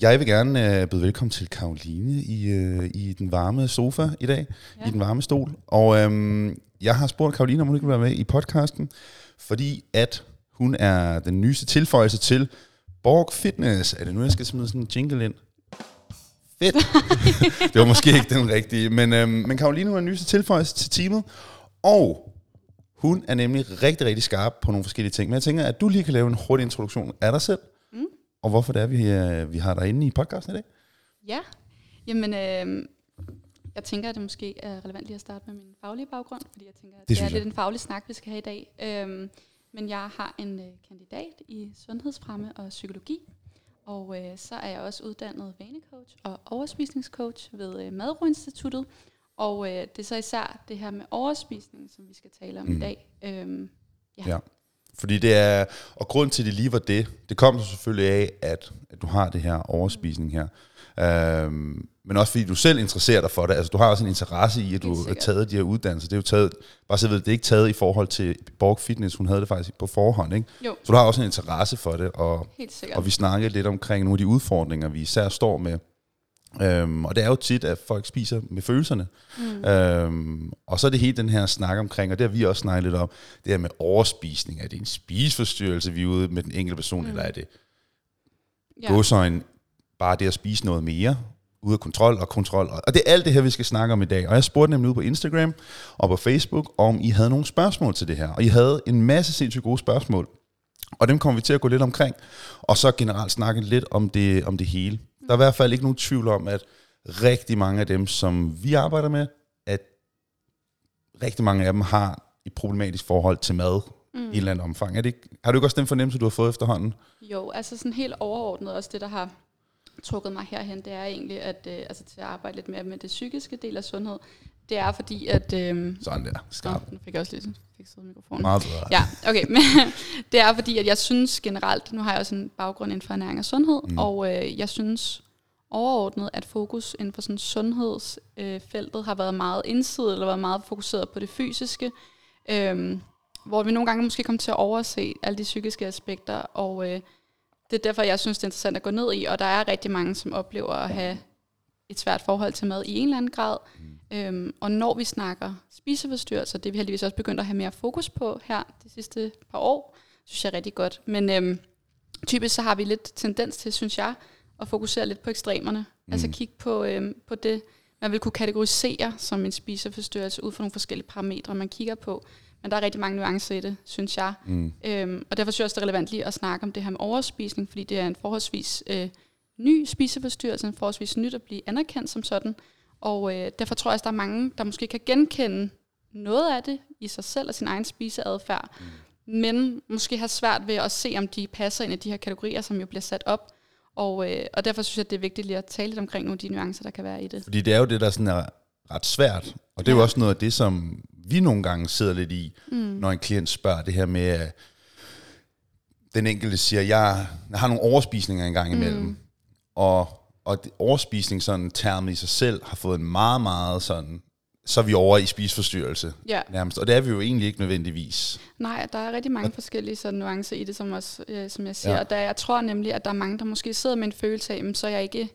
Jeg vil gerne uh, byde velkommen til Karoline i, uh, i den varme sofa i dag, ja. i den varme stol. Og um, jeg har spurgt Karoline, om hun ikke vil være med i podcasten, fordi at hun er den nyeste tilføjelse til Borg Fitness. Er det nu, jeg skal smide sådan en jingle ind? Fedt. det var måske ikke den rigtige. Men, øhm, men Karoline, hun er den nyeste tilføjelse til teamet. Og hun er nemlig rigtig, rigtig skarp på nogle forskellige ting. Men jeg tænker, at du lige kan lave en hurtig introduktion af dig selv. Og hvorfor det er, vi, øh, vi har dig inde i podcasten i dag. Ja, jamen... Øh, jeg tænker, at det måske er relevant lige at starte med min faglige baggrund, fordi jeg tænker, at det, det er lidt en faglig snak, vi skal have i dag. Øhm, men jeg har en øh, kandidat i sundhedsfremme og psykologi, og øh, så er jeg også uddannet vanecoach og overspisningscoach ved øh, Madro Instituttet. Og øh, det er så især det her med overspisning, som vi skal tale om mm. i dag. Øhm, ja. ja. Fordi det er, og grund til, at det lige var det, det kom så selvfølgelig af, at, at du har det her overspisning her. Øhm, men også fordi du selv interesserer dig for det. Altså, du har også en interesse i, at du har taget de her uddannelser. Det er jo taget, bare så ved, det er ikke taget i forhold til Borg Fitness. Hun havde det faktisk på forhånd, ikke? Jo. Så du har også en interesse for det. Og, og vi snakkede lidt omkring nogle af de udfordringer, vi især står med. Øhm, og det er jo tit, at folk spiser med følelserne. Mm. Øhm, og så er det hele den her snak omkring, og det har vi også snakket lidt om, det her med overspisning. Er det en spiseforstyrrelse, vi er ude med den enkelte person, mm. eller er det ja. godsøjne bare det at spise noget mere, ude af kontrol og kontrol. Og det er alt det her, vi skal snakke om i dag. Og jeg spurgte nemlig ud på Instagram og på Facebook, om I havde nogle spørgsmål til det her. Og I havde en masse sindssygt gode spørgsmål. Og dem kommer vi til at gå lidt omkring. Og så generelt snakke lidt om det, om det hele. Der er i hvert fald ikke nogen tvivl om, at rigtig mange af dem, som vi arbejder med, at rigtig mange af dem har et problematisk forhold til mad mm. i en eller anden omfang. Er det ikke, har du ikke også den fornemmelse, du har fået efterhånden? Jo, altså sådan helt overordnet også det, der har trukket mig herhen, det er egentlig at, øh, altså til at arbejde lidt mere med det psykiske del af sundhed. Det er fordi, at... Øh, Sådan der, skarp. nu fik jeg også lige fikset mikrofonen. Meget bedre. Ja, okay. Men det er fordi, at jeg synes generelt, nu har jeg også en baggrund inden for ernæring og sundhed, mm. og øh, jeg synes overordnet, at fokus inden for sådan sundhedsfeltet øh, har været meget indsidet, eller været meget fokuseret på det fysiske, øh, hvor vi nogle gange måske kommer til at overse alle de psykiske aspekter, og øh, det er derfor, jeg synes, det er interessant at gå ned i, og der er rigtig mange, som oplever at have et svært forhold til mad i en eller anden grad. Mm. Øhm, og når vi snakker spiseforstyrrelser, det er vi heldigvis også begyndt at have mere fokus på her de sidste par år, synes jeg er rigtig godt. Men øhm, typisk så har vi lidt tendens til, synes jeg, at fokusere lidt på ekstremerne. Mm. Altså kigge på, øhm, på det, man vil kunne kategorisere som en spiseforstyrrelse ud fra nogle forskellige parametre, man kigger på. Men der er rigtig mange nuancer i det, synes jeg. Mm. Øhm, og derfor synes jeg også, det er relevant lige at snakke om det her med overspisning, fordi det er en forholdsvis øh, ny spiseforstyrrelse, en forholdsvis nyt at blive anerkendt som sådan. Og øh, derfor tror jeg også, der er mange, der måske kan genkende noget af det i sig selv og sin egen spiseadfærd, mm. men måske har svært ved at se, om de passer ind i de her kategorier, som jo bliver sat op. Og, øh, og derfor synes jeg, det er vigtigt lige at tale lidt omkring nogle af de nuancer, der kan være i det. Fordi det er jo det, der sådan er ret svært, og det er ja. jo også noget af det, som vi nogle gange sidder lidt i, mm. når en klient spørger det her med, at den enkelte siger, jeg, jeg har nogle overspisninger engang imellem, mm. Og, og overspisning sådan termet i sig selv har fået en meget, meget sådan, så er vi over i spiseforstyrrelse ja. nærmest, og det er vi jo egentlig ikke nødvendigvis. Nej, der er rigtig mange forskellige sådan nuancer i det, som, også, øh, som jeg siger, ja. og der, jeg tror nemlig, at der er mange, der måske sidder med en følelse af, så er jeg ikke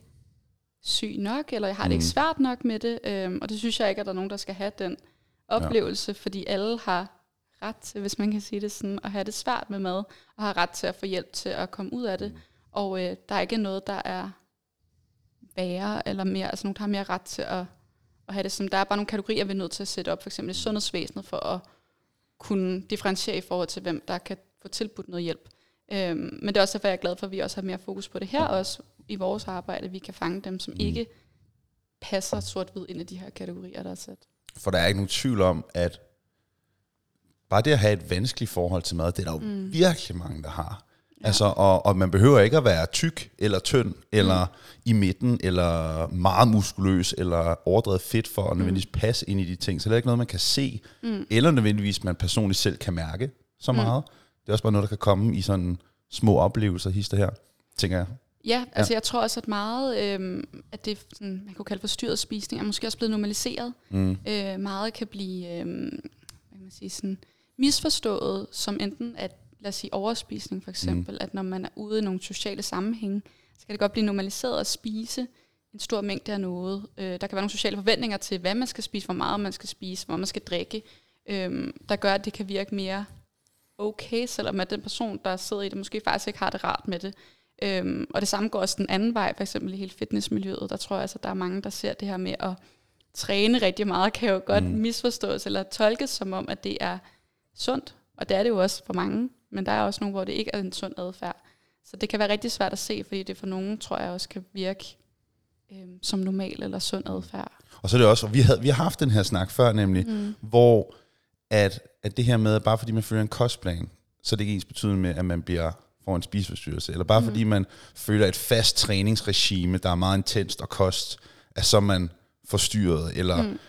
syg nok, eller jeg har det mm. ikke svært nok med det, øhm, og det synes jeg ikke, at der er nogen, der skal have den oplevelse, ja. fordi alle har ret til, hvis man kan sige det sådan, at have det svært med mad, og har ret til at få hjælp til at komme ud af det. Mm. Og øh, der er ikke noget, der er værre, eller mere, altså nogen, der har mere ret til at, at have det som, der er bare nogle kategorier, vi er nødt til at sætte op, for eksempel i sundhedsvæsenet, for at kunne differentiere i forhold til, hvem der kan få tilbudt noget hjælp. Øhm, men det er også derfor, jeg er glad for, at vi også har mere fokus på det her, også i vores arbejde, vi kan fange dem, som mm. ikke passer sort-hvid ind i de her kategorier, der er sat. For der er ikke nogen tvivl om, at bare det at have et vanskeligt forhold til mad, det er der jo mm. virkelig mange, der har. Ja. Altså, og, og man behøver ikke at være tyk eller tynd, eller mm. i midten, eller meget muskuløs, eller overdrevet fedt for at mm. nødvendigvis passe ind i de ting. Så det er ikke noget, man kan se, mm. eller nødvendigvis man personligt selv kan mærke så mm. meget. Det er også bare noget, der kan komme i sådan små oplevelser, hister her, tænker jeg. Ja, altså ja. jeg tror også, at meget øh, at det, sådan, man kunne kalde forstyrret spisning, er måske også blevet normaliseret. Mm. Øh, meget kan blive øh, hvad kan man sige, sådan, misforstået som enten at, lad os sige, overspisning for eksempel, mm. at når man er ude i nogle sociale sammenhænge, så kan det godt blive normaliseret at spise en stor mængde af noget. Øh, der kan være nogle sociale forventninger til, hvad man skal spise, hvor meget man skal spise, hvor man skal drikke, øh, der gør, at det kan virke mere okay, selvom at den person, der sidder i det, måske faktisk ikke har det rart med det. Øhm, og det samme går også den anden vej, for eksempel i hele fitnessmiljøet. Der tror jeg altså, der er mange, der ser det her med at træne rigtig meget, kan jo godt mm. misforstås eller tolkes som om, at det er sundt. Og det er det jo også for mange, men der er også nogle, hvor det ikke er en sund adfærd. Så det kan være rigtig svært at se, fordi det for nogen, tror jeg, også kan virke øhm, som normal eller sund adfærd. Og så er det også, og vi, havde, vi har haft den her snak før nemlig, mm. hvor at, at det her med, at bare fordi man følger en kostplan, så er det ikke ens betydende med, at man bliver får en spiseforstyrrelse, eller bare mm. fordi man føler et fast træningsregime, der er meget intenst og kost, at så er man forstyrret, eller, mm.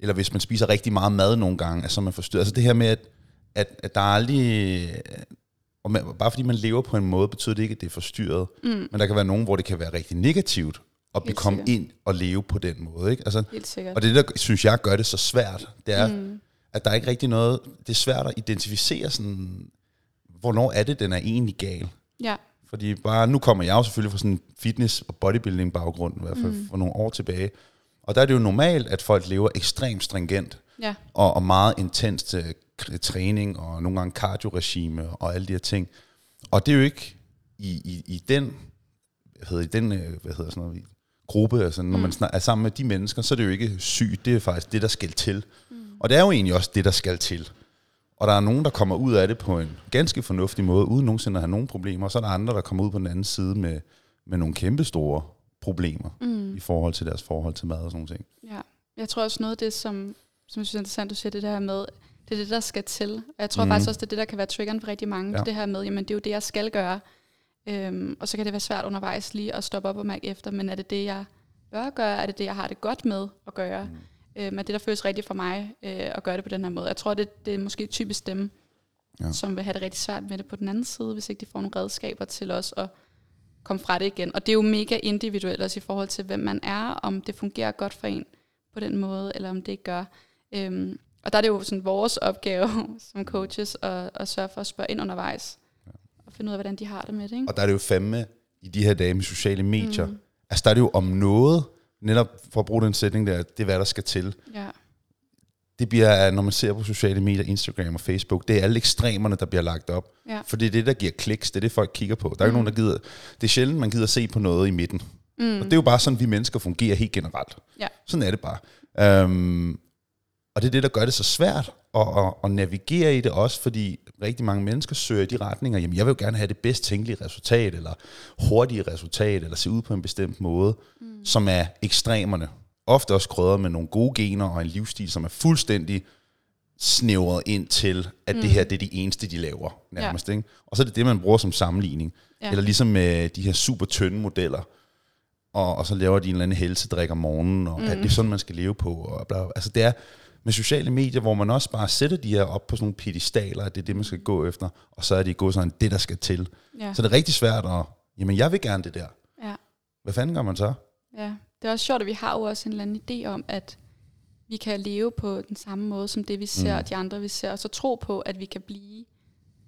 eller hvis man spiser rigtig meget mad nogle gange, at så er man forstyrret. Altså det her med, at, at, at der er aldrig... Og man, bare fordi man lever på en måde, betyder det ikke, at det er forstyrret. Mm. Men der kan være nogen, hvor det kan være rigtig negativt at Helt komme sikkert. ind og leve på den måde. Ikke? Altså, Helt sikkert. Og det, der synes jeg gør det så svært, det er, mm. at der er ikke rigtig noget... Det er svært at identificere sådan hvornår er det, den er egentlig gal? Ja. Fordi bare, nu kommer jeg jo selvfølgelig fra sådan en fitness- og bodybuilding baggrund, i hvert fald mm. for nogle år tilbage. Og der er det jo normalt, at folk lever ekstremt stringent, ja. og, og meget intens uh, træning, og nogle gange cardio-regime, og alle de her ting. Og det er jo ikke i, i, i den, hvad hedder, i den øh, hvad hedder sådan noget, gruppe, altså når mm. man er sammen med de mennesker, så er det jo ikke sygt, det er faktisk det, der skal til. Mm. Og det er jo egentlig også det, der skal til. Og der er nogen, der kommer ud af det på en ganske fornuftig måde, uden nogensinde at have nogen problemer. Og så er der andre, der kommer ud på den anden side med, med nogle kæmpe store problemer mm. i forhold til deres forhold til mad og sådan noget. Ja, jeg tror også noget af det, som, som jeg synes er interessant, du siger det der med, det er det, der skal til. Og jeg tror mm. faktisk også, det er det, der kan være triggeren for rigtig mange. Ja. Det her med, jamen det er jo det, jeg skal gøre. Øhm, og så kan det være svært undervejs lige at stoppe op og mærke efter, men er det det, jeg bør gøre? Er det det, jeg har det godt med at gøre? Mm. Øh, men det, der føles rigtigt for mig øh, at gøre det på den her måde. Jeg tror, det, det er måske typisk dem, ja. som vil have det rigtig svært med det på den anden side, hvis ikke de får nogle redskaber til os at komme fra det igen. Og det er jo mega individuelt også i forhold til, hvem man er, om det fungerer godt for en på den måde, eller om det ikke gør. Øhm, og der er det jo sådan vores opgave som coaches at, at sørge for at spørge ind undervejs, ja. og finde ud af, hvordan de har det med det. Ikke? Og der er det jo fandme i de her dage med sociale medier, mm. altså der er det jo om noget, netop for at bruge den sætning der, det er hvad der skal til. Ja. Det bliver, når man ser på sociale medier, Instagram og Facebook, det er alle ekstremerne, der bliver lagt op. Ja. For det er det, der giver kliks, det er det, folk kigger på. Der er mm. ikke nogen, der gider, det er sjældent, man gider se på noget i midten. Mm. Og det er jo bare sådan, vi mennesker fungerer helt generelt. Ja. Sådan er det bare. Um, og det er det, der gør det så svært at, at, at navigere i det også, fordi rigtig mange mennesker søger i de retninger, jamen jeg vil jo gerne have det bedst tænkelige resultat, eller hurtige resultat, eller se ud på en bestemt måde, mm. som er ekstremerne. Ofte også krydret med nogle gode gener og en livsstil, som er fuldstændig snævret ind til, at mm. det her det er det eneste, de laver nærmest. Ja. Ikke? Og så er det det, man bruger som sammenligning. Ja. Eller ligesom med de her super tynde modeller, og, og så laver de en eller anden helsedrik om morgenen, og mm. at det er sådan, man skal leve på. Og bla, bla. Altså det er, med sociale medier, hvor man også bare sætter de her op på sådan nogle pedestaler, at det er det, man skal gå efter, og så er det gå sådan, det der skal til. Ja. Så det er rigtig svært at, jamen jeg vil gerne det der. Ja. Hvad fanden gør man så? Ja, det er også sjovt, at vi har jo også en eller anden idé om, at vi kan leve på den samme måde, som det vi ser, mm. og de andre vi ser, og så tro på, at vi kan blive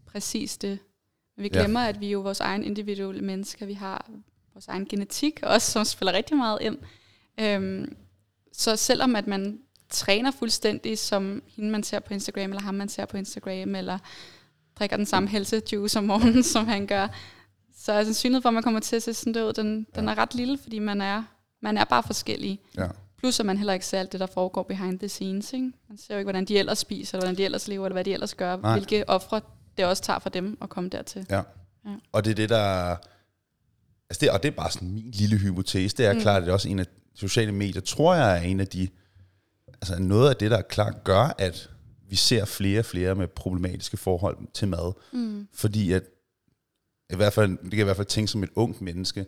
præcis det. Men vi glemmer, ja. at vi er jo vores egen individuelle mennesker, vi har vores egen genetik også, som spiller rigtig meget ind. Øhm, så selvom at man træner fuldstændig som hende, man ser på Instagram, eller ham, man ser på Instagram, eller drikker den samme helsejuice om morgenen, som han gør. Så er sandsynligheden for, at man kommer til at se sådan ud, den, ja. den er ret lille, fordi man er, man er bare forskellig. Ja. Plus at man heller ikke ser alt det, der foregår behind the scenes. Ikke? Man ser jo ikke, hvordan de ellers spiser, eller hvordan de ellers lever, eller hvad de ellers gør. Nej. Hvilke ofre det også tager for dem at komme dertil. Ja. ja. Og det er det, der... Altså det, og det er bare sådan min lille hypotese. Det er mm. klart, at det er også en af sociale medier, tror jeg, er en af de altså noget af det, der klart gør, at vi ser flere og flere med problematiske forhold til mad. Mm. Fordi at, i hvert fald, det kan jeg i hvert fald tænke som et ungt menneske,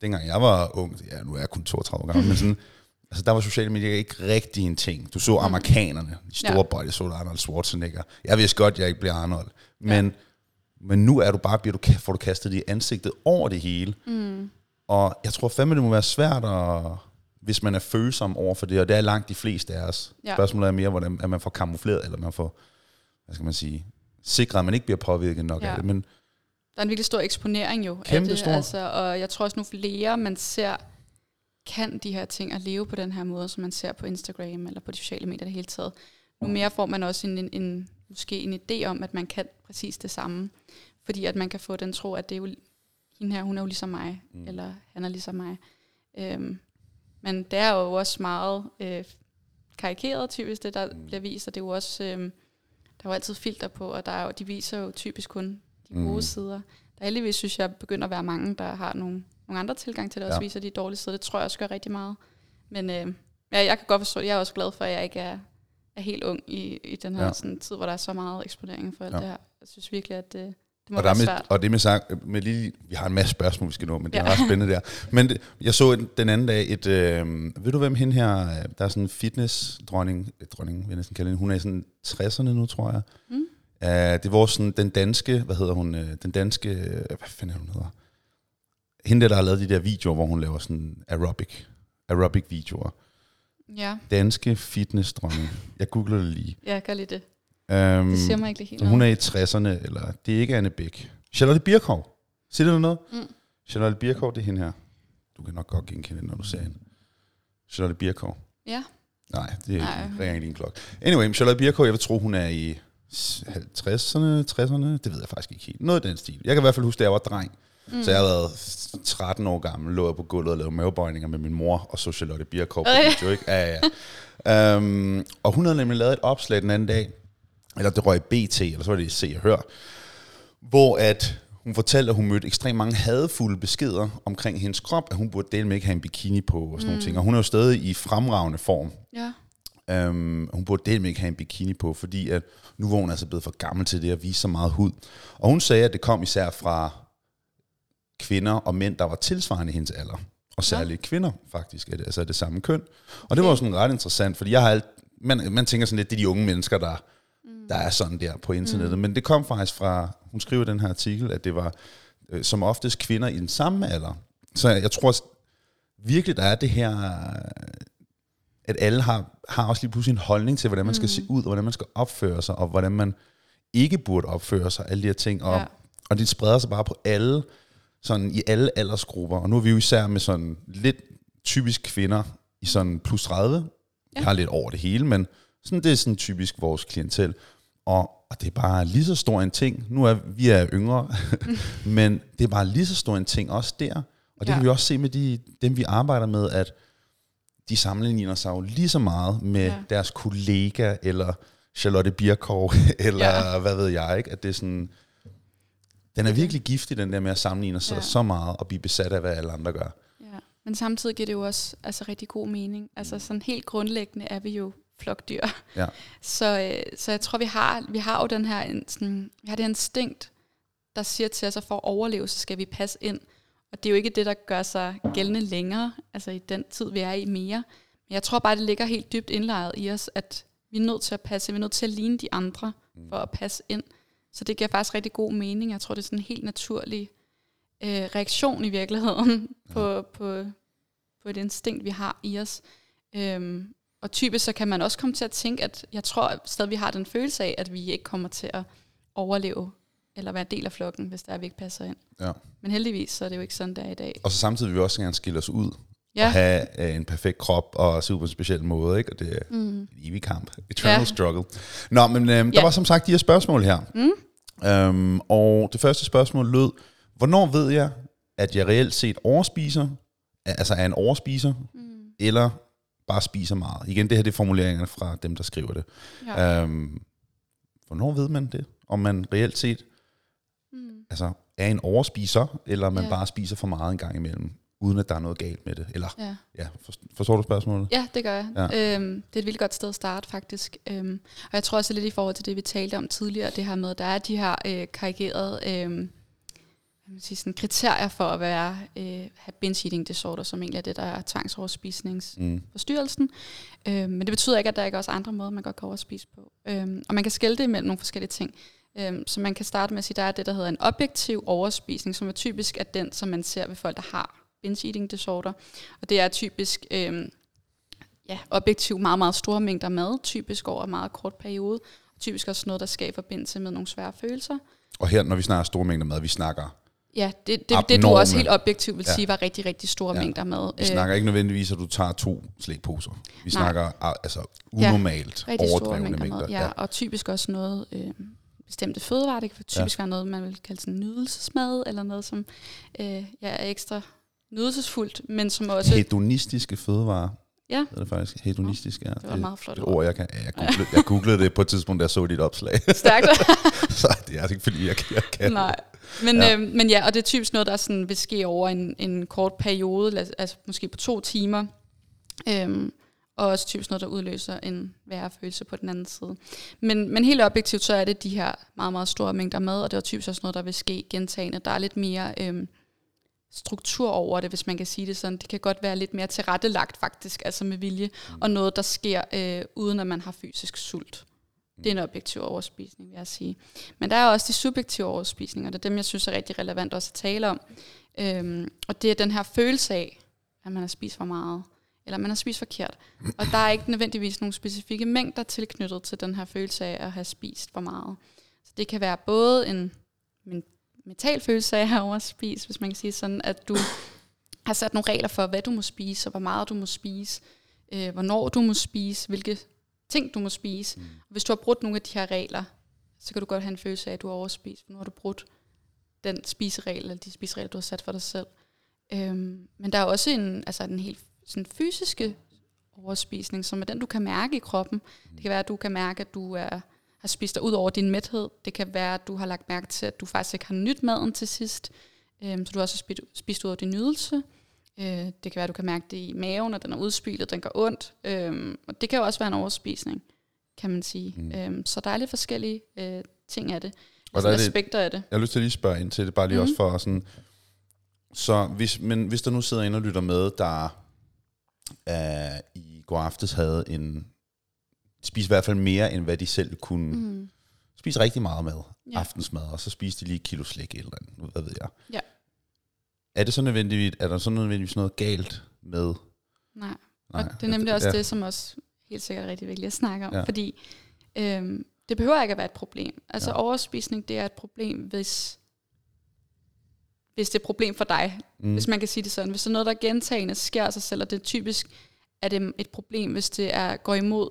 dengang jeg var ung, ja, nu er jeg kun 32 år gammel, men sådan, altså der var sociale medier ikke rigtig en ting. Du så mm. amerikanerne, de store ja. body, så Arnold Schwarzenegger. Jeg vidste godt, jeg ikke bliver Arnold. Men, ja. men nu er du bare, bliver du, får du kastet i ansigtet over det hele. Mm. Og jeg tror fandme, det må være svært at, hvis man er følsom over for det, og det er langt de fleste af os. Ja. Spørgsmålet er mere, hvordan at man får kamufleret, eller man får, hvad skal man sige, sikret, at man ikke bliver påvirket nok ja. af det. Men, er en virkelig stor eksponering jo. Kæmpe af det, stor. Altså, og jeg tror også nu flere, man ser, kan de her ting og leve på den her måde, som man ser på Instagram eller på de sociale medier det hele taget. Nu mere får man også en, en, en, måske en idé om, at man kan præcis det samme. Fordi at man kan få den tro, at det er jo, hende her, hun er jo ligesom mig, mm. eller han er ligesom mig. Øhm, men det er jo også meget øh, karikeret typisk, det der mm. bliver vist, og det er jo også, øh, der er jo altid filter på, og der er jo, de viser jo typisk kun de gode mm. sider. Der heldigvis synes jeg begynder at være mange, der har nogle, nogle andre tilgang til det, og også viser de dårlige sider. Det tror jeg også gør rigtig meget. Men øh, ja, jeg kan godt forstå det. Jeg er også glad for, at jeg ikke er, er helt ung i, i den her ja. sådan, tid, hvor der er så meget eksponering for alt ja. det her. Jeg synes virkelig, at det, det og, der med, svært. og det med sagt, med lige, vi har en masse spørgsmål, vi skal nå, men det ja. er ret spændende der. Men det, jeg så den anden dag et, øh, ved du hvem hende her, der er sådan en fitness-dronning, dronning, vil jeg næsten kalde hende, hun er i sådan 60'erne nu, tror jeg. Mm. Uh, det var sådan den danske, hvad hedder hun, uh, den danske, uh, hvad fanden er hun hedder? Hende der, der har lavet de der videoer, hvor hun laver sådan aerobic, aerobic videoer. Ja. Danske fitness-dronning. Jeg googler det lige. Ja, gør lige det. Um, det siger mig ikke helt Hun er i 60'erne, eller det er ikke Anne Bæk. Charlotte Birkov. Siger du noget? Mm. Charlotte Birkov, det er hende her. Du kan nok godt genkende når du ser hende. Charlotte Birkov. Ja. Nej, det er ikke ringer ikke din klokke. Anyway, Charlotte Birkov, jeg vil tro, hun er i 50'erne, 60'erne, det ved jeg faktisk ikke helt. Noget af den stil. Jeg kan i hvert fald huske, at jeg var dreng. Mm. Så jeg har været 13 år gammel, lå jeg på gulvet og lavede mavebøjninger med min mor, og så Charlotte Birkov på video, ikke? Ja, ja. um, og hun havde nemlig lavet et opslag den anden dag, eller det røg i BT, eller så var det i Se og Hør, hvor at hun fortalte, at hun mødte ekstremt mange hadfulde beskeder omkring hendes krop, at hun burde dele med ikke have en bikini på og sådan mm. nogle ting. Og hun er jo stadig i fremragende form. Ja. Um, hun burde dele med ikke have en bikini på, fordi at nu var hun altså blevet for gammel til det at vise så meget hud. Og hun sagde, at det kom især fra kvinder og mænd, der var tilsvarende hendes alder. Og særligt ja. kvinder, faktisk, altså det samme køn. Og det var sådan ret interessant, fordi jeg har alt, man, man tænker sådan lidt, det er de unge mennesker, der. Der er sådan der på internettet. Mm. Men det kom faktisk fra, hun skriver den her artikel, at det var øh, som oftest kvinder i den samme alder. Så jeg tror virkelig, der er det her, at alle har, har også lige pludselig en holdning til, hvordan man skal mm. se ud, og hvordan man skal opføre sig, og hvordan man ikke burde opføre sig, alle de her ting. Og, ja. og det spreder sig bare på alle, sådan i alle aldersgrupper. Og nu er vi jo især med sådan lidt typisk kvinder i sådan plus 30. Ja. Jeg har lidt over det hele, men sådan, det er sådan typisk vores klientel. Og, og det er bare lige så stor en ting. Nu er vi er yngre, men det er bare lige så stor en ting også der. Og det ja. kan vi også se med de, dem, vi arbejder med, at de sammenligner sig jo lige så meget med ja. deres kollega, eller Charlotte Birkov, eller ja. hvad ved jeg, ikke? At det er sådan, den er virkelig giftig, den der med at sammenligne sig ja. så meget, og blive besat af, hvad alle andre gør. Ja. Men samtidig giver det jo også altså, rigtig god mening. Altså sådan helt grundlæggende er vi jo flokdyr. Ja. Så, øh, så jeg tror, vi har, vi har jo den her, sådan, vi har det instinkt, der siger til os, at for at overleve, så skal vi passe ind. Og det er jo ikke det, der gør sig gældende længere, altså i den tid, vi er i mere. Men jeg tror bare, det ligger helt dybt indlejret i os, at vi er nødt til at passe, vi er nødt til at ligne de andre, for at passe ind. Så det giver faktisk rigtig god mening. Jeg tror, det er sådan en helt naturlig øh, reaktion i virkeligheden på, ja. på, på et instinkt, vi har i os. Øhm, og typisk så kan man også komme til at tænke, at jeg tror at stadig, vi har den følelse af, at vi ikke kommer til at overleve eller være del af flokken, hvis der er, vi ikke passer ind. Ja. Men heldigvis, så er det jo ikke sådan, der i dag. Og så samtidig vil vi også gerne skille os ud. Ja. Og have uh, en perfekt krop og se ud på en speciel måde. Ikke? Og det er mm. en evig kamp. Eternal ja. struggle. Nå, men øhm, der ja. var som sagt de her spørgsmål her. Mm. Øhm, og det første spørgsmål lød, hvornår ved jeg, at jeg reelt set overspiser, altså er en overspiser, mm. eller bare spiser meget? Igen, det her det er formuleringerne fra dem, der skriver det. Ja. Øhm, hvornår ved man det? Om man reelt set mm. altså, er en overspiser, eller man ja. bare spiser for meget en gang imellem, uden at der er noget galt med det? Eller, ja. Ja, forstår du spørgsmålet? Ja, det gør jeg. Ja. Øhm, det er et vildt godt sted at starte, faktisk. Øhm, og jeg tror også lidt i forhold til det, vi talte om tidligere, det her med, at der er de her øh, karigerede øh, man sige, sådan, kriterier for at være øh, have binge eating disorder, som egentlig er det, der er tvangsoverspisningsforstyrrelsen. Mm. Øhm, men det betyder ikke, at der ikke er også andre måder, man godt kan overspise på. Øhm, og man kan skælde det imellem nogle forskellige ting. Øhm, så man kan starte med at sige, at der er det, der hedder en objektiv overspisning, som er typisk er den, som man ser ved folk, der har binge eating disorder. Og det er typisk øhm, ja, objektivt meget, meget store mængder mad, typisk over en meget kort periode. Typisk også noget, der skaber forbindelse med nogle svære følelser. Og her, når vi snakker store mængder mad, vi snakker Ja, det, det, det du også helt objektivt vil ja. sige var rigtig, rigtig store ja. mængder mad. Vi snakker ikke nødvendigvis, at du tager to slikposer. Vi Nej. snakker altså unormalt ja, overdrevne mængder. mængder. Ja, ja, og typisk også noget øh, bestemte fødevarer. Det kan typisk ja. være noget, man vil kalde sådan nydelsesmad, eller noget, som øh, ja, er ekstra nydelsesfuldt, men som også... Hedonistiske fødevarer. Ja. Det er det faktisk hedonistisk, ja. Det var meget flot et ord. Jeg, kan, jeg, googlede, jeg googlede det på et tidspunkt, da jeg så dit opslag. Stærkt. så det er ikke, fordi jeg, jeg kan. Nej. Men ja. Øh, men ja, og det er typisk noget, der sådan vil ske over en, en kort periode, altså måske på to timer. Øhm, og også typisk noget, der udløser en værre følelse på den anden side. Men, men helt objektivt, så er det de her meget, meget store mængder mad, og det er typisk også noget, der vil ske gentagende. Der er lidt mere øhm, struktur over det, hvis man kan sige det sådan. Det kan godt være lidt mere tilrettelagt faktisk, altså med vilje, mm. og noget, der sker øh, uden at man har fysisk sult. Det er en objektiv overspisning, vil jeg sige. Men der er også de subjektive overspisninger, det er dem, jeg synes er rigtig relevant også at tale om. Øhm, og det er den her følelse af, at man har spist for meget, eller man har spist forkert. Og der er ikke nødvendigvis nogle specifikke mængder tilknyttet til den her følelse af at have spist for meget. Så det kan være både en, en mental følelse af at have overspist, hvis man kan sige sådan, at du har sat nogle regler for, hvad du må spise, og hvor meget du må spise, øh, hvornår du må spise, hvilke ting, du må spise. Mm. Hvis du har brudt nogle af de her regler, så kan du godt have en følelse af, at du har overspist, for nu har du brudt den spiseregel, eller de spiseregler, du har sat for dig selv. Øhm, men der er også en, altså en helt sådan fysiske overspisning, som er den, du kan mærke i kroppen. Det kan være, at du kan mærke, at du er, har spist dig ud over din mæthed. Det kan være, at du har lagt mærke til, at du faktisk ikke har nyt maden til sidst. Øhm, så du også har spist, spist ud over din nydelse. Øh, det kan være, at du kan mærke det i maven, at den er udspylet, den gør ondt. Øh, og det kan jo også være en overspisning, kan man sige. Mm. Øh, så der er lidt forskellige øh, ting af det. Og der er aspekter af det. Jeg har lyst til at lige spørge ind til det, bare lige mm. også for sådan... Så hvis, men hvis der nu sidder en og lytter med, der uh, i går aftes havde en... Spise i hvert fald mere, end hvad de selv kunne... Mm. Spise rigtig meget mad, ja. aftensmad, og så spiste de lige et kilo slik eller andet, hvad ved jeg. Ja. Er det så nødvendigvis, er der så nødvendigvis noget galt med? Nej, Nej. og det er nemlig også ja. det, som også helt sikkert er rigtig vigtigt at snakke om, ja. fordi øhm, det behøver ikke at være et problem. Altså ja. overspisning, det er et problem, hvis, hvis det er et problem for dig, mm. hvis man kan sige det sådan. Hvis der er noget, der gentagende sker sig selv, og det er typisk er det et problem, hvis det er går imod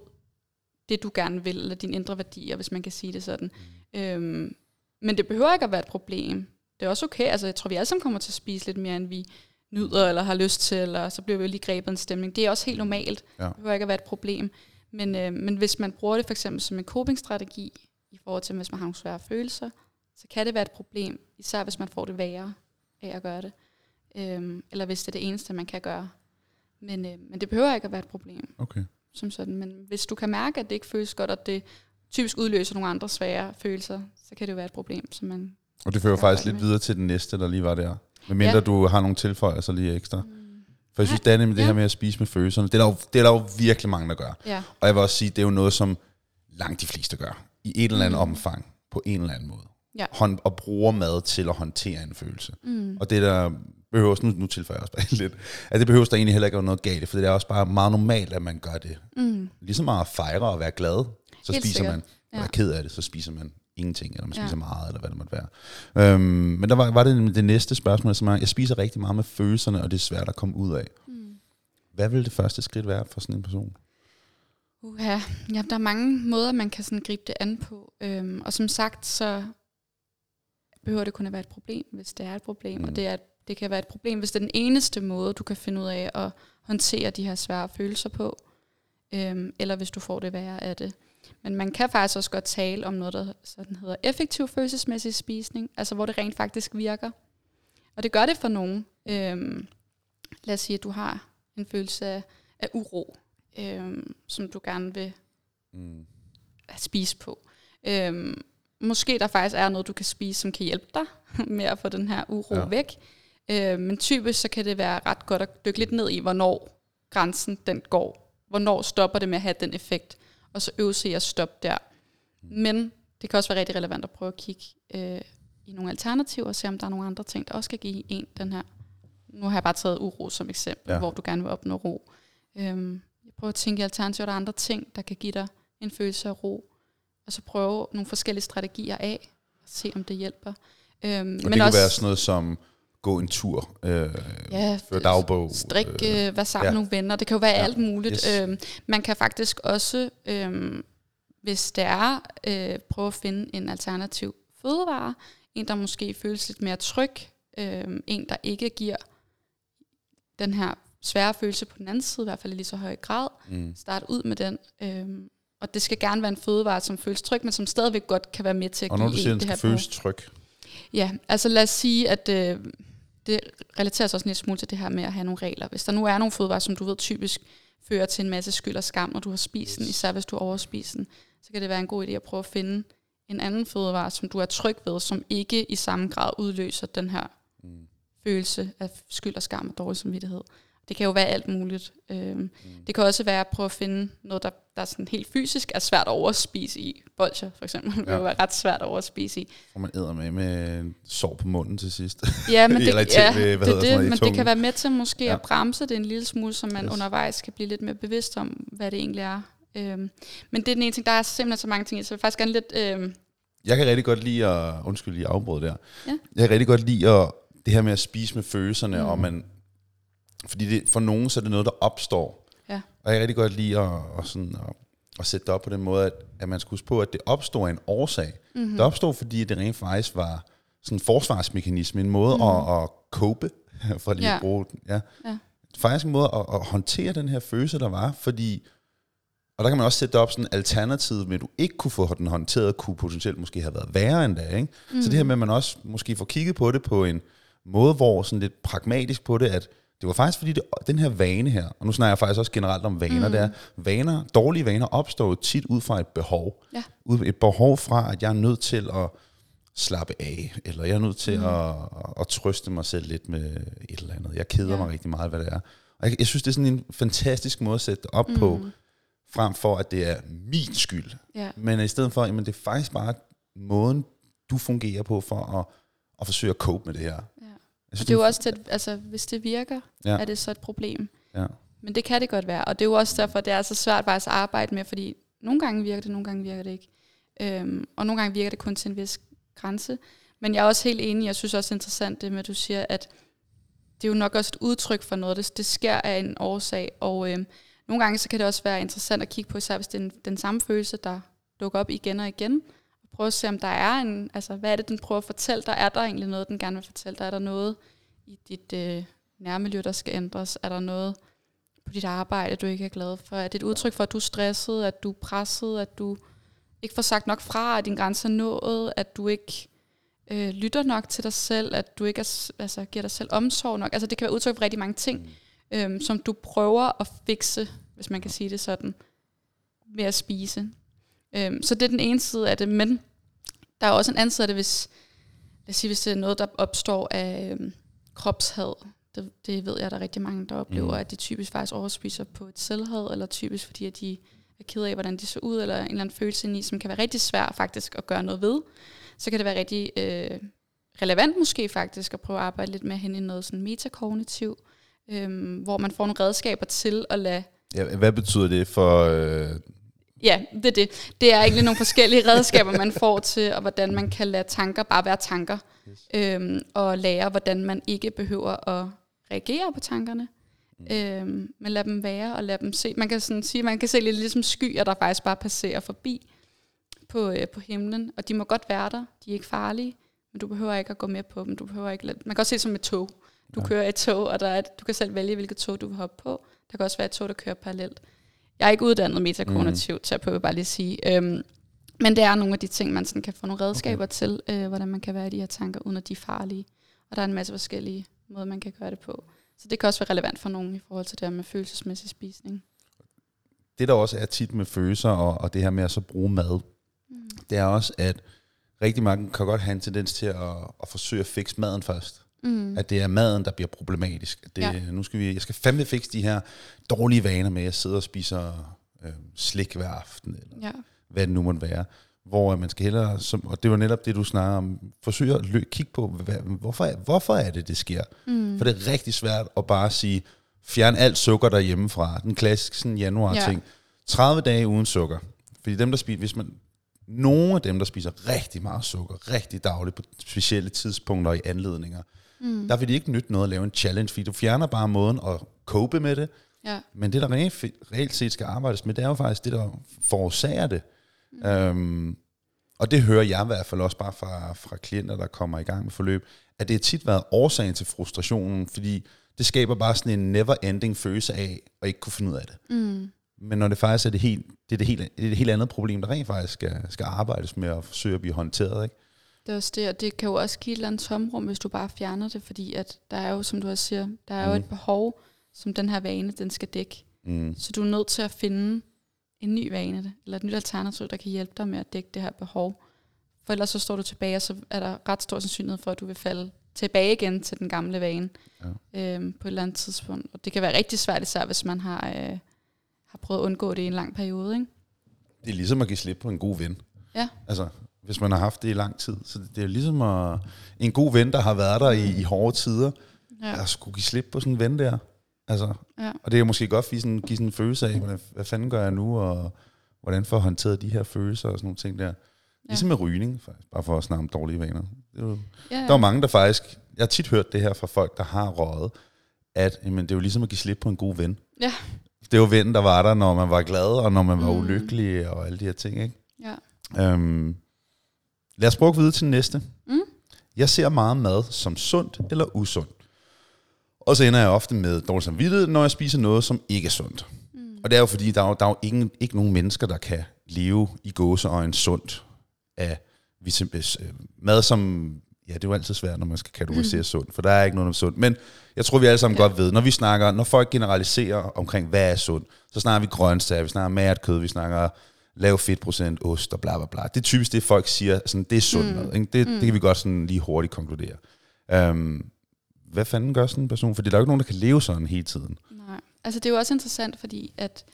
det, du gerne vil, eller dine indre værdier, hvis man kan sige det sådan. Mm. Øhm, men det behøver ikke at være et problem det er også okay. Altså, jeg tror, vi alle sammen kommer til at spise lidt mere, end vi nyder eller har lyst til, eller så bliver vi jo lige grebet en stemning. Det er også helt normalt. Ja. Det behøver ikke at være et problem. Men, øh, men hvis man bruger det for eksempel som en copingstrategi, i forhold til, hvis man har nogle svære følelser, så kan det være et problem, især hvis man får det værre af at gøre det. Øhm, eller hvis det er det eneste, man kan gøre. Men, øh, men det behøver ikke at være et problem. Okay. Som sådan. Men hvis du kan mærke, at det ikke føles godt, og det typisk udløser nogle andre svære følelser, så kan det jo være et problem, som man og det fører faktisk lidt videre til den næste, der lige var der. Men mindre ja. du har nogle tilføjelser lige ekstra. Mm. For jeg synes, ja. det er nemlig det her med at spise med følelserne. Det er, der jo, det er der jo virkelig mange, der gør. Ja. Og jeg vil også sige, det er jo noget, som langt de fleste gør. I et eller andet mm. omfang. På en eller anden måde. Ja. Hånd, og bruger mad til at håndtere en følelse. Mm. Og det der behøver, nu, nu tilføjer jeg også bare lidt, at det behøver der egentlig heller ikke være noget galt for det er også bare meget normalt, at man gør det. Mm. Ligesom at fejre og være glad, så Helt spiser sikkert. man. Og ja. er ked af det, så spiser man ingenting, eller man spiser ja. meget, eller hvad det måtte være. Øhm, men der var, var det det næste spørgsmål, som er, jeg spiser rigtig meget med følelserne, og det er svært at komme ud af. Mm. Hvad vil det første skridt være for sådan en person? Uha, ja, der er mange måder, man kan sådan gribe det an på. Øhm, og som sagt, så behøver det kun at være et problem, hvis det er et problem. Mm. Og det, er, det kan være et problem, hvis det er den eneste måde, du kan finde ud af at håndtere de her svære følelser på. Øhm, eller hvis du får det værre af det. Men man kan faktisk også godt tale om noget, der sådan hedder effektiv følelsesmæssig spisning, altså hvor det rent faktisk virker. Og det gør det for nogen. Øhm, lad os sige, at du har en følelse af, af uro, øhm, som du gerne vil mm. spise på. Øhm, måske der faktisk er noget, du kan spise, som kan hjælpe dig med at få den her uro ja. væk. Øhm, men typisk så kan det være ret godt at dykke lidt ned i, hvornår grænsen den går. Hvornår stopper det med at have den effekt og så øve sig at stoppe der. Men det kan også være rigtig relevant at prøve at kigge øh, i nogle alternativer, og se om der er nogle andre ting, der også kan give en den her. Nu har jeg bare taget uro som eksempel, ja. hvor du gerne vil opnå ro. Øhm, jeg prøver at tænke i alternativer, der er andre ting, der kan give dig en følelse af ro. Og så prøve nogle forskellige strategier af, se om det hjælper. Øhm, og men det kan også, være sådan noget som gå en tur, øh, ja, føre dagbog. Strik, øh, være sammen ja. nogle venner. Det kan jo være ja. alt muligt. Yes. Øhm, man kan faktisk også, øhm, hvis det er, øh, prøve at finde en alternativ fødevare. En, der måske føles lidt mere tryg. Øh, en, der ikke giver den her svære følelse på den anden side, i hvert fald i lige så høj grad. Mm. Start ud med den. Øh, og det skal gerne være en fødevare, som føles tryg, men som stadigvæk godt kan være med til at Og give når du siger, en den det skal føles tryg, Ja, altså lad os sige, at øh, det relaterer sig også en lille smule til det her med at have nogle regler. Hvis der nu er nogle fødevarer, som du ved typisk fører til en masse skyld og skam, når du har spist den, især hvis du overspiser den, så kan det være en god idé at prøve at finde en anden fødevare, som du er tryg ved, som ikke i samme grad udløser den her mm. følelse af skyld og skam og dårlig samvittighed. Det kan jo være alt muligt. Øhm, mm. Det kan også være at prøve at finde noget, der, der er sådan helt fysisk er svært at overspise i. Bolcher for eksempel, ja. det kan jo være ret svært at overspise i. får man æder med med sår på munden til sidst. Ja, men det, ja, hvad det, det, noget, men det kan være med til måske Ja. at bremse det en lille smule, så man Yes. undervejs kan blive lidt mere bevidst om, hvad det egentlig er. Øhm, men det er den ene ting, der er simpelthen så mange ting så jeg vil faktisk gerne lidt... Øhm, Jeg kan rigtig godt lide at... Undskyld, lige afbrud der. Ja. Jeg kan rigtig godt lide at, det her med at spise med følelserne. Mm. og man... Fordi det, for nogen, så er det noget, der opstår. Ja. Og jeg kan rigtig godt lide at, at, sådan, at, at sætte det op på den måde, at, at man skal huske på, at det opstår af en årsag. Mm. mm-hmm. Det opstod, fordi det rent faktisk var sådan en forsvarsmekanisme, en måde mm. at, at cope, for lige ja. At bruge den. Ja. Ja. Faktisk en måde at, at håndtere den her følelse, der var, fordi og der kan man også sætte det op sådan alternativet med, at du ikke kunne få den håndteret, kunne potentielt måske have været værre end det, ikke? Mm. Så det her med, at man også måske får kigget på det på en måde, hvor sådan lidt pragmatisk på det, at det var faktisk fordi, det, den her vane her, og nu snakker jeg faktisk også generelt om vaner, mm. det er, vaner, dårlige vaner opstår tit ud fra et behov. Ja. Ud, et behov fra, at jeg er nødt til at slappe af, eller jeg er nødt til mm. at, at trøste mig selv lidt med et eller andet. Jeg keder ja. Ja. mig rigtig meget, hvad det er. Og jeg, jeg synes, det er sådan en fantastisk måde at sætte det op mm. på, frem for at det er min skyld. ja. Men i stedet for, jamen det er faktisk bare måden, du fungerer på for at, at forsøge at cope med det her. Ja. Synes, Og det er jo også, det, altså, hvis det virker, Ja. er det så et problem. Ja. Men det kan det godt være, og det er jo også derfor, det er så svært faktisk at arbejde med, fordi nogle gange virker det, nogle gange virker det ikke. Øhm, og nogle gange virker det kun til en vis grænse. Men jeg er også helt enig, jeg synes også det er interessant det med, at du siger, at det er jo nok også et udtryk for noget. Det, det sker af en årsag, og øhm, nogle gange så kan det også være interessant at kigge på, især hvis det er den, den samme følelse, der dukker op igen og igen. Prøve at se, om der er en, altså hvad er det, den prøver at fortælle dig? Er der egentlig noget, den gerne vil fortælle dig? Er der noget i dit øh, nærmiljø, der skal ændres? Er der noget på dit arbejde, du ikke er glad for? Er det et udtryk for, at du er stresset, at du er presset, at du ikke får sagt nok fra, at din grænse er nået, at du ikke øh, lytter nok til dig selv, at du ikke er, altså, giver dig selv omsorg nok? Altså det kan være udtryk for rigtig mange ting, øh, som du prøver at fikse, hvis man kan sige det sådan, med at spise. Øhm, så det er den ene side af det, men der er også en det, hvis, lad os sige, hvis det er noget, der opstår af øhm, kropshad. Det, det ved jeg, der er rigtig mange, der oplever, Mm. at de typisk faktisk overspiser på et selvhad, eller typisk fordi, at de er ked af, hvordan de så ud, eller en eller anden følelse ind i, som kan være rigtig svær faktisk at gøre noget ved. Så kan det være rigtig øh, relevant måske faktisk at prøve at arbejde lidt med hen i noget sådan metakognitiv, øhm, hvor man får nogle redskaber til at lade Ja, hvad betyder det for... Øh, Ja, det er det. Det er egentlig nogle forskellige redskaber, man får til, og hvordan man kan lade tanker bare være tanker. Yes. Øhm, og lære, hvordan man ikke behøver at reagere på tankerne. Mm. Øhm, men lad dem være, og lad dem se. Man kan sådan sige, man kan se lidt ligesom skyer, der faktisk bare passerer forbi på, øh, på himlen. Og de må godt være der. De er ikke farlige, men du behøver ikke at gå med på dem. Du behøver ikke lade, man kan også se det som et tog. Du Ja. kører et tog, og der er, du kan selv vælge, hvilket tog du vil hoppe på. Der kan også være et tog, der kører parallelt. Jeg er ikke uddannet metakognitiv mm. terapeut, vil jeg bare lige sige. Øhm, men det er nogle af de ting, man sådan kan få nogle redskaber okay. til, øh, hvordan man kan være i de her tanker, uden at de er farlige. Og der er en masse forskellige måder, man kan gøre det på. Så det kan også være relevant for nogen i forhold til det her med følelsesmæssig spisning. det der også er tit med følelser, og, og det her med at så bruge mad, Mm. det er også, at rigtig mange kan godt have en tendens til at, at forsøge at fikse maden først. Mm. At det er maden, der bliver problematisk. At Det, ja. Ja. Nu skal vi, jeg skal fandme fikse de her dårlige vaner med, at jeg sidder og spiser øh, slik hver aften, eller Ja. hvad det nu måtte være. Hvor man skal hellere, som, og det var netop det, du snakker om, forsøge at lø, kigge på, hvad, hvorfor, er- hvorfor er det, det sker? Mm. For det er rigtig svært at bare sige, fjern alt sukker derhjemmefra. Den klassiske sådan januar-ting. 30 dage uden sukker. Fordi dem, der spiser, hvis man, nogle af dem, der spiser rigtig meget sukker, rigtig dagligt på specielle tidspunkter i anledninger, mm. der vil det ikke nytte noget at lave en challenge, fordi du fjerner bare måden at cope med det, Ja. men det, der reelt, reelt set skal arbejdes med, det er jo faktisk det, der forårsager det. Mm. Øhm, og det hører jeg i hvert fald også bare fra, fra klienter, der kommer i gang med forløb, at det har tit været årsagen til frustrationen, fordi det skaber bare sådan en never-ending følelse af at ikke kunne finde ud af det. Mm. Men når det faktisk er det helt, det er det helt, det er det helt andet problem, der rent faktisk skal, skal arbejdes med at forsøge at blive håndteret. Ikke? Det er også det, og det kan jo også give et eller andet tomrum, hvis du bare fjerner det, fordi at der er jo, som du også siger, der er mm. jo et behov, som den her vane, den skal dække. Mm. Så du er nødt til at finde en ny vane, eller et nyt alternativ, der kan hjælpe dig med at dække det her behov. For ellers så står du tilbage, og så er der ret stor sandsynlighed for, at du vil falde tilbage igen til den gamle vane Ja. øhm, på et eller andet tidspunkt. Og det kan være rigtig svært, især hvis man har, øh, har prøvet at undgå det i en lang periode. Ikke? Det er ligesom at give slip på en god ven. Ja. Altså, hvis man har haft det i lang tid. Så det er jo ligesom at, en god ven, der har været der i, i hårde tider, Ja. at skulle give slip på sådan en ven der. Altså, Ja. og det er måske godt give sådan, give sådan en følelse af, hvordan, hvad fanden gør jeg nu, og hvordan får jeg håndteret de her følelser og sådan nogle ting der. Ligesom med rygning, faktisk, bare for at snakke om dårlige vaner. Det er jo, Ja, Der er mange, der faktisk... Jeg har tit hørt det her fra folk, der har røget, at jamen, det er jo ligesom at give slip på en god ven. Ja. Det er jo ven, der var der, når man var glad, og når man var Mm. ulykkelig, og alle de her ting, ikke? ja. Øhm, lad os prøve at videre til næste. Mm. Jeg ser meget mad som sundt eller usundt. Og så ender jeg ofte med dårlig samvittighed, når jeg spiser noget, som ikke er sundt. Mm. Og det er jo fordi, der er jo, der er jo ingen, ikke nogen mennesker, der kan leve i gåseøjen sundt af øh, mad, som... Ja, det er jo altid svært, når man skal kategorisere sundt, for der er ikke noget om sundt. Men jeg tror, vi alle sammen ja. godt ved, når vi snakker, når folk generaliserer omkring, hvad er sundt, så snakker vi grøntsager, vi snakker mært kød, vi snakker lav fedtprocent, ost og bla bla bla. Det er typisk det, folk siger, sådan, det er sundt Mm. mad. Ikke? Det, det kan vi godt sådan lige hurtigt konkludere. Um, hvad fanden gør sådan en person? For der er jo ikke nogen, der kan leve sådan hele tiden. Nej. Altså det er jo også interessant, fordi at,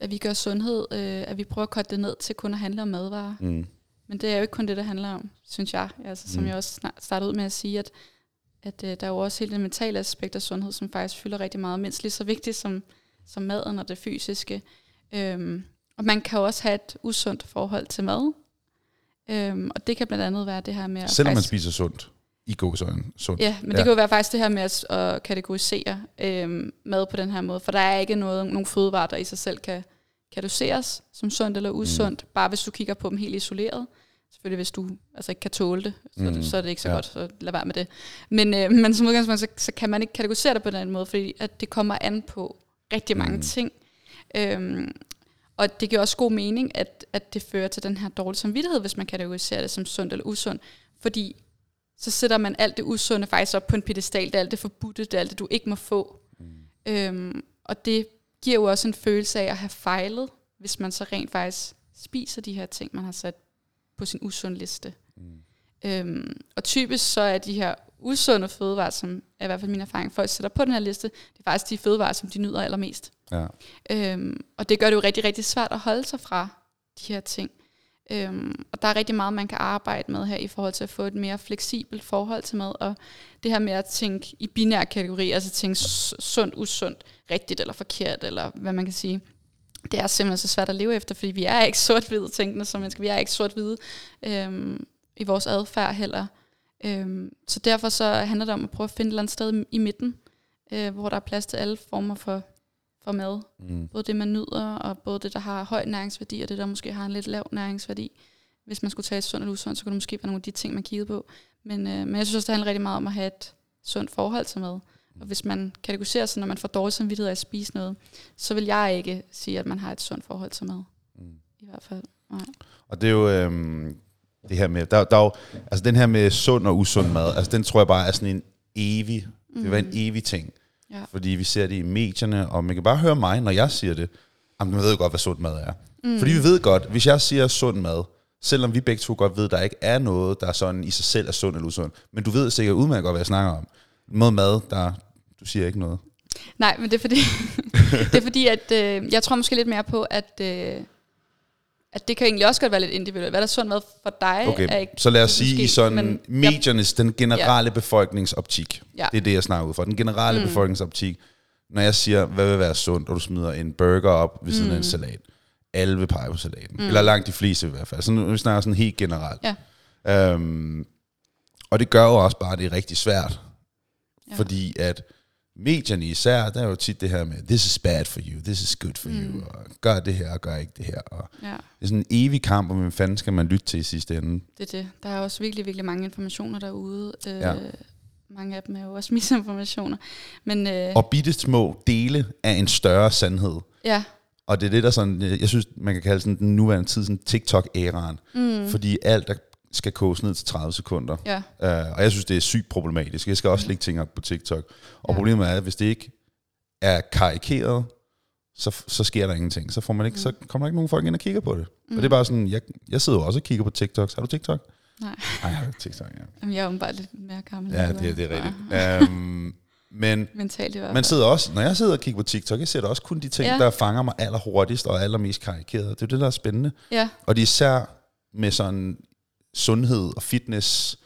at vi gør sundhed, øh, at vi prøver at korte det ned til kun at handle om madvarer. Mm. Men det er jo ikke kun det, det handler om, synes jeg. Altså, som Mm. jeg også startede ud med at sige, at, at øh, der er jo også hele det mentale aspekt af sundhed, som faktisk fylder rigtig meget, mindst lige så vigtigt som, som maden og det fysiske. Øhm, og man kan også have et usundt forhold til mad. Øhm, og det kan blandt andet være det her med at Selvom man faktisk, spiser sundt. I gåsøjne. Sundt. Ja, men det Ja. kan jo være faktisk det her med at, at kategorisere øhm, mad på den her måde, for der er ikke noget, nogen fødevarer, der i sig selv kan kategoriseres som sundt eller usundt, mm. bare hvis du kigger på dem helt isoleret. Selvfølgelig hvis du altså ikke kan tåle det, så, mm. Mm, så er det ikke så ja. godt, så lad være med det. Men, øh, men som udgangspunkt, så, så kan man ikke kategorisere det på den måde, fordi at det kommer an på rigtig mange Mm. ting. Øhm, og det giver også god mening, at, at det fører til den her dårlige samvittighed, hvis man kategoriserer det som sundt eller usundt. Fordi så sætter man alt det usunde faktisk op på en pedestal. Det er alt det forbudte, det er alt det, du ikke må få. Mm. Øhm, og det giver jo også en følelse af at have fejlet, hvis man så rent faktisk spiser de her ting, man har sat på sin usund liste. Øhm, og typisk så er de her usunde fødevarer, som er i hvert fald min erfaring, folk sætter på den her liste, det er faktisk de fødevarer, som de nyder allermest. Ja. Øhm, og det gør det jo rigtig, rigtig svært at holde sig fra de her ting. Øhm, og der er rigtig meget, man kan arbejde med her i forhold til at få et mere fleksibelt forhold til mad. Og det her med at tænke i binære kategorier, altså tænke sundt, usundt, rigtigt eller forkert, eller hvad man kan sige. Det er simpelthen så svært at leve efter, fordi vi er ikke sort-hvide tænkende som mennesker. Vi er ikke sort-hvide øhm, i vores adfærd heller. Øhm, så derfor så handler det om at prøve at finde et eller andet sted i midten, øh, hvor der er plads til alle former for, for mad. Mm. Både det, man nyder, og både det, der har høj næringsværdi, og det, der måske har en lidt lav næringsværdi. Hvis man skulle tage et sundt eller usundt, så kunne det måske være nogle af de ting, man kiggede på. Men, øh, men jeg synes også, det handler rigtig meget om at have et sundt forhold til mad. Og hvis man kategoriserer sig, når man får dårlig samvittighed af at spise noget, så vil jeg ikke sige, at man har et sundt forhold til mad. Mm. I hvert fald. Nej. Og det er jo øhm, det her med, der, der er jo, altså den her med sund og usund mad, altså den tror jeg bare er sådan en evig, mm. det være en evig ting. Ja. Fordi vi ser det i medierne, og man kan bare høre mig, når jeg siger det, jamen man ved jo godt, hvad sund mad er. Mm. Fordi vi ved godt, hvis jeg siger sund mad, selvom vi begge to godt ved, at der ikke er noget, der er sådan i sig selv er sund eller usund, men du ved sikkert udmærket godt, hvad jeg snakker om. Noget mad, der, du siger ikke noget. Nej, men det er fordi, det er fordi at øh, jeg tror måske lidt mere på, at, øh, at det kan egentlig også godt være lidt individuelt. Hvad der er sund mad for dig, er Okay, ikke så lad os sige i sådan men- mediernes, den generelle befolkningsoptik. Ja. Det er det, jeg snakker ud fra. Den generelle Mm. befolkningsoptik. Når jeg siger, hvad vil være sundt, og du smider en burger op ved siden af en Mm. salat. alle vil pege på salaten. Mm. Eller langt de fleste i hvert fald. Så nu vi snakker sådan helt generelt. Ja. Øhm, og det gør jo også bare, at det er rigtig svært. Ja. Fordi at medierne især, der er jo tit det her med, this is bad for you, this is good for mm. you, og gør det her, og gør ikke det her. Og ja. Det er sådan en evig kamp, om hvem fanden skal man lytte til i sidste ende. Det er det. Der er også virkelig, virkelig mange informationer derude. Øh, ja. Mange af dem er jo også misinformationer. Men, øh, og bitte små dele af en større sandhed. Ja. Og det er det, der sådan, jeg synes, man kan kalde sådan den nuværende tid, sådan TikTok-æraen. Mm. Fordi alt er skal koges ned til 30 sekunder. Ja. Uh, og jeg synes, det er sygt problematisk. Jeg skal også lægge ting op på TikTok. Og ja. problemet er, at hvis det ikke er karikeret, så, så sker der ingenting. Så, får man ikke, mm. så kommer der ikke nogen folk ind og kigger på det. Mm. Og det er bare sådan, jeg, jeg sidder jo også og kigger på TikTok. Har du TikTok? Nej. Nej, jeg har TikTok, ja. Jamen, jeg er jo bare lidt mere gammel. Ja, det, det er rigtigt. um, men Mentalt i hvert fald. man sidder også, når jeg sidder og kigger på TikTok, jeg ser også kun de ting, ja. der fanger mig allerhurtigst og allermest karikeret. Det er det, der er spændende. Ja. Og det er især med sådan sundhed og fitness,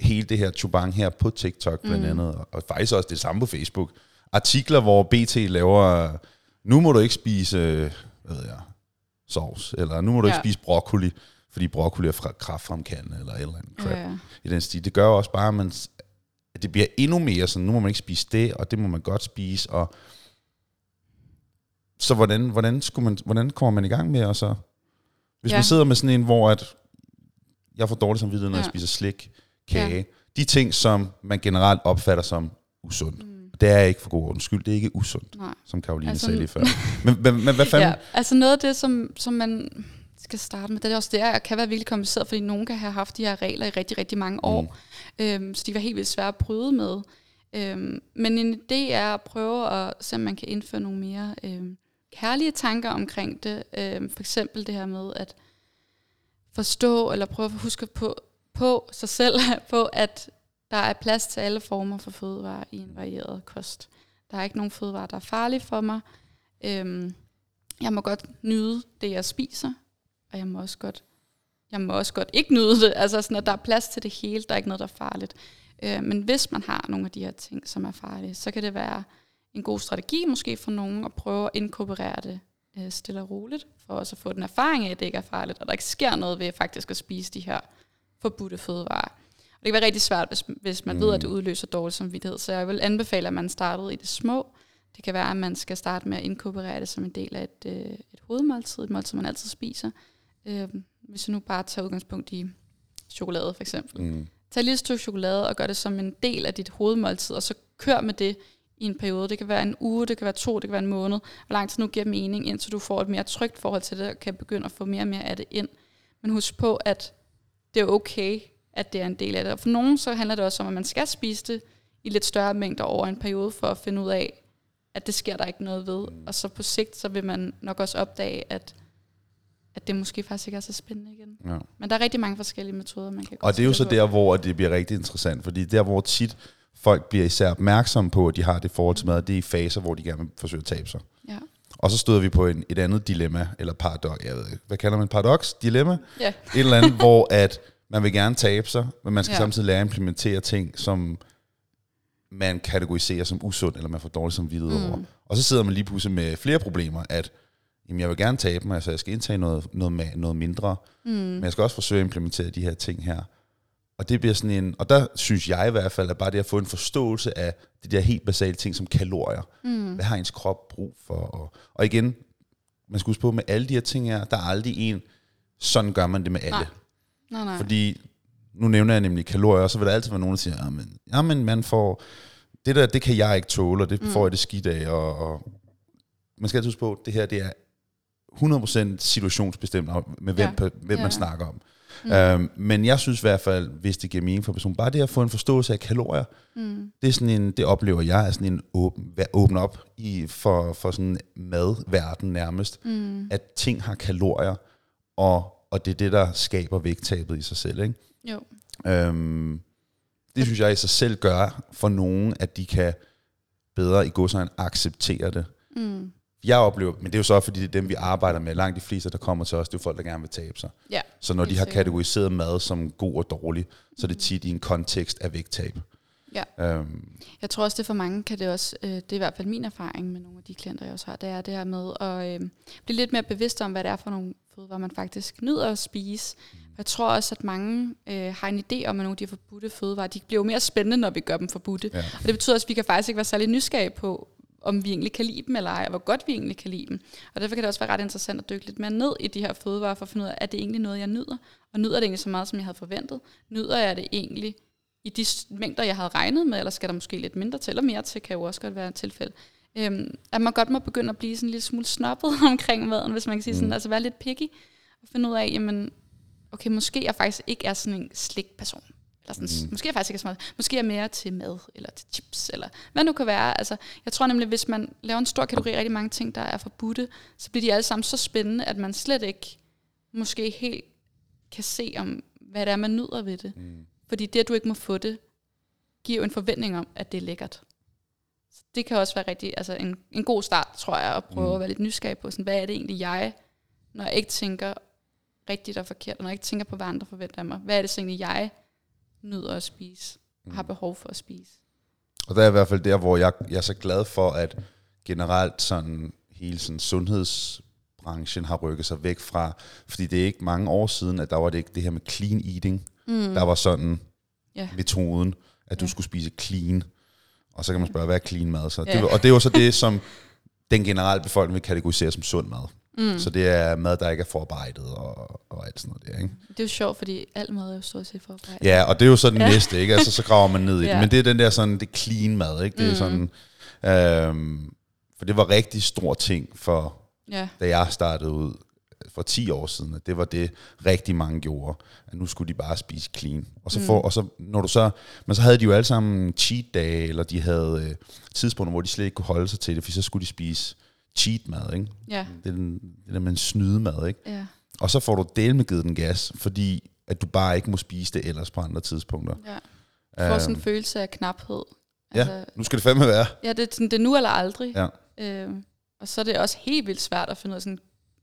hele det her chubang her på TikTok blandt mm. andet, og, og faktisk også det samme på Facebook. Artikler, hvor BT laver, nu må du ikke spise, hvad ved jeg, sovs, eller nu må du ja. ikke spise broccoli, fordi broccoli er fra kraftfremkaldende, eller et eller andet crap ja, i den stil. Det gør også bare, at, man, at det bliver endnu mere sådan, nu må man ikke spise det, og det må man godt spise, og så hvordan, hvordan, skulle man, hvordan kommer man i gang med at så... Hvis ja. man sidder med sådan en, hvor at jeg får dårlig samvittighed, når ja. jeg spiser slik, kage. Ja. De ting, som man generelt opfatter som usundt. Mm. Det er ikke for god undskyld. Det er ikke usundt, Nej. som Karoline altså, sagde lige før. Men, men, men hvad fanden? Ja, altså noget af det, som, som man skal starte med, det er også det, at kan være virkelig kompliceret, fordi nogen kan have haft de her regler i rigtig, rigtig mange år. Mm. Øhm, så de var helt vildt svære at bryde med. Øhm, men en idé er at prøve at se, om man kan indføre nogle mere øhm, kærlige tanker omkring det. Øhm, for eksempel det her med, at forstå eller prøve at huske på, på sig selv, på at der er plads til alle former for fødevarer i en varieret kost. Der er ikke nogen fødevarer, der er farlige for mig. Øhm, jeg må godt nyde det, jeg spiser, og jeg må også godt, jeg må også godt ikke nyde det. Altså sådan, at der er plads til det hele, der er ikke noget, der er farligt. Øh, men hvis man har nogle af de her ting, som er farlige, så kan det være en god strategi måske for nogen at prøve at inkorporere det øh, stille og roligt, for også at få den erfaring af, at det ikke er farligt, og der ikke sker noget ved faktisk at spise de her forbudte fødevarer. Og det kan være rigtig svært, hvis, hvis man mm. ved, at det mm. udløser dårlig samvittighed. Så jeg vil anbefale, at man startede i det små. Det kan være, at man skal starte med at inkorporere det som en del af et, øh, et hovedmåltid, et måltid, man altid spiser. Øh, hvis du nu bare tager udgangspunkt i chokolade for eksempel. Mm. Tag lige et stykke chokolade og gør det som en del af dit hovedmåltid, og så kør med det i en periode. Det kan være en uge, det kan være to, det kan være en måned. Hvor lang tid nu giver mening, indtil du får et mere trygt forhold til det, og kan begynde at få mere og mere af det ind. Men husk på, at det er okay, at det er en del af det. Og for nogen så handler det også om, at man skal spise det i lidt større mængder over en periode, for at finde ud af, at det sker der ikke noget ved. Og så på sigt, så vil man nok også opdage, at at det måske faktisk ikke er så spændende igen. Ja. Men der er rigtig mange forskellige metoder, man kan gå Og det er jo så der, hvor det bliver rigtig interessant, fordi der, hvor tit folk bliver især opmærksomme på, at de har det forhold til mad, det er i faser, hvor de gerne vil forsøge at tabe sig. Ja. Og så støder vi på en, et andet dilemma, eller paradox, jeg ved ikke, hvad kalder man paradox? Dilemma? Ja. Et eller andet, hvor at man vil gerne tabe sig, men man skal ja. samtidig lære at implementere ting, som man kategoriserer som usund, eller man får dårligt som videre mm. over. Og så sidder man lige pludselig med flere problemer, at jamen, jeg vil gerne tabe mig, altså jeg skal indtage noget, noget, noget mindre, mm. men jeg skal også forsøge at implementere de her ting her. Og det bliver sådan en, og der synes jeg i hvert fald, at bare det at få en forståelse af de der helt basale ting som kalorier. Mm. Hvad har ens krop brug for? Og, og igen, man skal huske på, med alle de her ting her, der er aldrig en, sådan gør man det med alle. Nej. Nej, nej. Fordi, nu nævner jeg nemlig kalorier, og så vil der altid være nogen, der siger, jamen, jamen man får, det der, det kan jeg ikke tåle, og det mm. får jeg det skidt af, og, og man skal altid huske på, at det her, det er 100% situationsbestemt med hvem, ja. hvem ja. man snakker om. Mm. Øhm, men jeg synes i hvert fald, hvis det giver mening for personen, bare det at få en forståelse af kalorier, mm. det er sådan en, det oplever jeg er sådan en åben, åben op i, for, for sådan madverden nærmest, mm. at ting har kalorier, og, og det er det, der skaber vægttabet i sig selv. Ikke? Jo. Øhm, det synes jeg i sig selv gør for nogen, at de kan bedre i godsøjne acceptere det. Mm jeg oplever, men det er jo så, fordi det er dem, vi arbejder med. Langt de fleste, der kommer til os, det er folk, der gerne vil tabe sig. Ja, så når de har kategoriseret mad som god og dårlig, så er det tit i en kontekst af vægttab. Ja. Øhm. Jeg tror også, det for mange kan det også, øh, det er i hvert fald min erfaring med nogle af de klienter, jeg også har, det er det her med at øh, blive lidt mere bevidst om, hvad det er for nogle fødevarer, man faktisk nyder at spise. Mm. Jeg tror også, at mange øh, har en idé om, at nogle af de forbudte fødevarer, de bliver jo mere spændende, når vi gør dem forbudte. Ja. Og det betyder også, at vi kan faktisk ikke være særlig nysgerrige på, om vi egentlig kan lide dem eller ej, og hvor godt vi egentlig kan lide dem. Og derfor kan det også være ret interessant at dykke lidt mere ned i de her fødevarer, for at finde ud af, er det egentlig noget, jeg nyder? Og nyder det egentlig så meget, som jeg havde forventet? Nyder jeg det egentlig i de mængder, jeg havde regnet med, eller skal der måske lidt mindre til, eller mere til, kan jo også godt være et tilfælde. Øhm, at man godt må begynde at blive sådan en lille smule snobbet omkring maden, hvis man kan sige sådan, mm. altså være lidt picky, og finde ud af, jamen, okay, måske jeg faktisk ikke er sådan en slik person. Eller sådan, mm. Måske er faktisk ikke så meget. Måske er mere til mad, eller til chips, eller hvad nu kan være. Altså, jeg tror nemlig, hvis man laver en stor kategori af rigtig mange ting, der er forbudte, så bliver de alle sammen så spændende, at man slet ikke måske helt kan se om, hvad det er, man nyder ved det. Mm. Fordi det, at du ikke må få det, giver jo en forventning om, at det er lækkert. Så det kan også være rigtig, altså en, en god start, tror jeg, at prøve mm. at være lidt nysgerrig på, sådan, hvad er det egentlig jeg, når jeg ikke tænker rigtigt og forkert, og når jeg ikke tænker på, hvad andre forventer af mig, hvad er det så egentlig jeg nyder at spise, og har mm. behov for at spise. Og der er i hvert fald der, hvor jeg, jeg er så glad for, at generelt sådan hele sådan sundhedsbranchen har rykket sig væk fra, fordi det er ikke mange år siden, at der var det ikke det her med clean eating, mm. der var sådan ja. metoden, at du ja. skulle spise clean. Og så kan man spørge, hvad er clean mad? Så ja. det, og det er jo så det, som den generelle befolkning vil kategorisere som sund mad. Mm. Så det er mad, der ikke er forarbejdet og, og alt sådan noget der, ikke? Det er jo sjovt, fordi alt mad er jo stort set forarbejdet. Ja, og det er jo så den ja. næste, ikke? Altså, så graver man ned i ja. det. Men det er den der sådan, det clean mad, ikke? Det er mm. sådan, øhm, for det var rigtig stor ting for, ja. da jeg startede ud for 10 år siden, at det var det rigtig mange gjorde, at nu skulle de bare spise clean. Og så, mm. for, og så når du så, men så havde de jo alle sammen cheat dage, eller de havde øh, tidspunkter, hvor de slet ikke kunne holde sig til det, for så skulle de spise cheat mad, ikke? Ja. Det er den, det der med en snyde mad, ikke? Ja. Og så får du del med givet den gas, fordi at du bare ikke må spise det ellers på andre tidspunkter. Ja. Du får sådan en øhm. følelse af knaphed. Altså, ja, nu skal det fandme være. Ja, det, det er nu eller aldrig. Ja. Øhm, og så er det også helt vildt svært at finde ud af, sådan,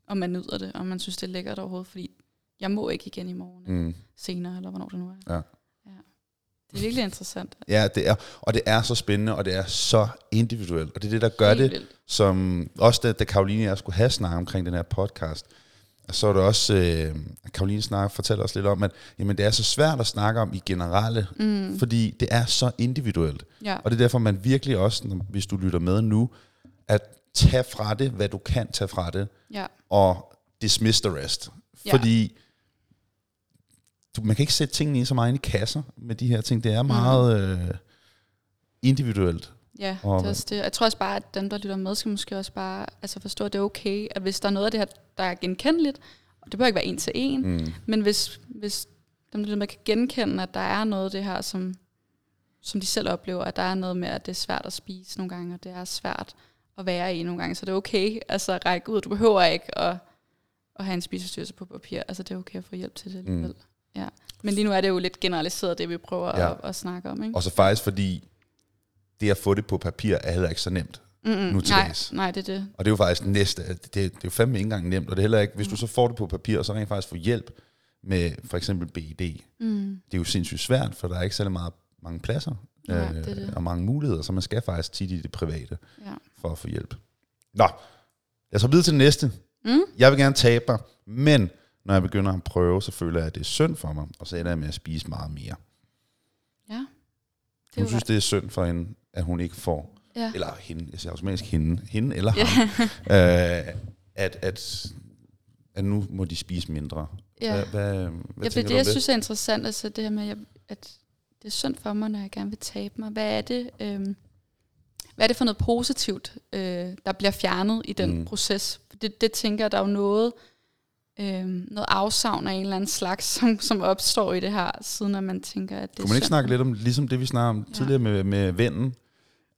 om man nyder det, om man synes, det er lækkert overhovedet, fordi jeg må ikke igen i morgen, mm. senere, eller hvornår det nu er. Ja. Det er virkelig interessant. Ja, det er, og det er så spændende, og det er så individuelt. Og det er det, der gør Helt det, vildt. som også da, da Karoline og jeg skulle have snakket omkring den her podcast, så er det også, øh, Karoline snakker, fortæller os lidt om, at jamen, det er så svært at snakke om i generelle, mm. fordi det er så individuelt. Ja. Og det er derfor, man virkelig også, hvis du lytter med nu, at tage fra det, hvad du kan tage fra det, ja. og dismiss the rest. Ja. Fordi du, man kan ikke sætte tingene i så meget i kasser med de her ting. Det er meget mm. øh, individuelt. Ja, og, det er også det. Jeg tror også bare, at dem, der lytter med, skal måske også bare altså forstå, at det er okay, at hvis der er noget af det her, der er genkendeligt, og det behøver ikke være en til en, mm. men hvis, hvis dem, der lytter med, kan genkende, at der er noget af det her, som, som de selv oplever, at der er noget med, at det er svært at spise nogle gange, og det er svært at være i nogle gange, så det er okay altså at række ud. Du behøver ikke at, at have en spiseforstyrrelse på papir. Altså det er okay at få hjælp til det alligevel. Mm. Ja. Men lige nu er det jo lidt generaliseret, det vi prøver ja. at, at snakke om. Ikke? Og så faktisk fordi, det at få det på papir er heller ikke så nemt. Mm-hmm. nu til nej, dags. nej, det er det. Og det er jo faktisk næste. Det, det er jo fandme ikke engang nemt. Og det er heller ikke, hvis mm. du så får det på papir, og så rent faktisk får hjælp med for eksempel BID. Mm. Det er jo sindssygt svært, for der er ikke særlig meget, mange pladser ja, øh, det det. og mange muligheder, så man skal faktisk tit i det private ja. for at få hjælp. Nå, jeg så videre til det næste. Mm. Jeg vil gerne tabe mig, men når jeg begynder at prøve, så føler jeg, at det er synd for mig, og så ender jeg med at spise meget mere. Ja. Det hun synes, det er synd for hende, at hun ikke får, ja. eller hende, jeg siger automatisk hende, hende eller ja. ham, øh, at, at, at nu må de spise mindre. Ja, hvad, hvad, hvad ja, det, det jeg det? synes er interessant, altså det her med, at det er synd for mig, når jeg gerne vil tabe mig. Hvad er det, øh, hvad er det for noget positivt, øh, der bliver fjernet i den mm. proces? Det, det tænker jeg, der er jo noget, øh, noget afsavn af en eller anden slags, som, som opstår i det her, siden at man tænker, at det Kunne man ikke snakke lidt om, ligesom det vi snakkede om ja. tidligere med, med vennen,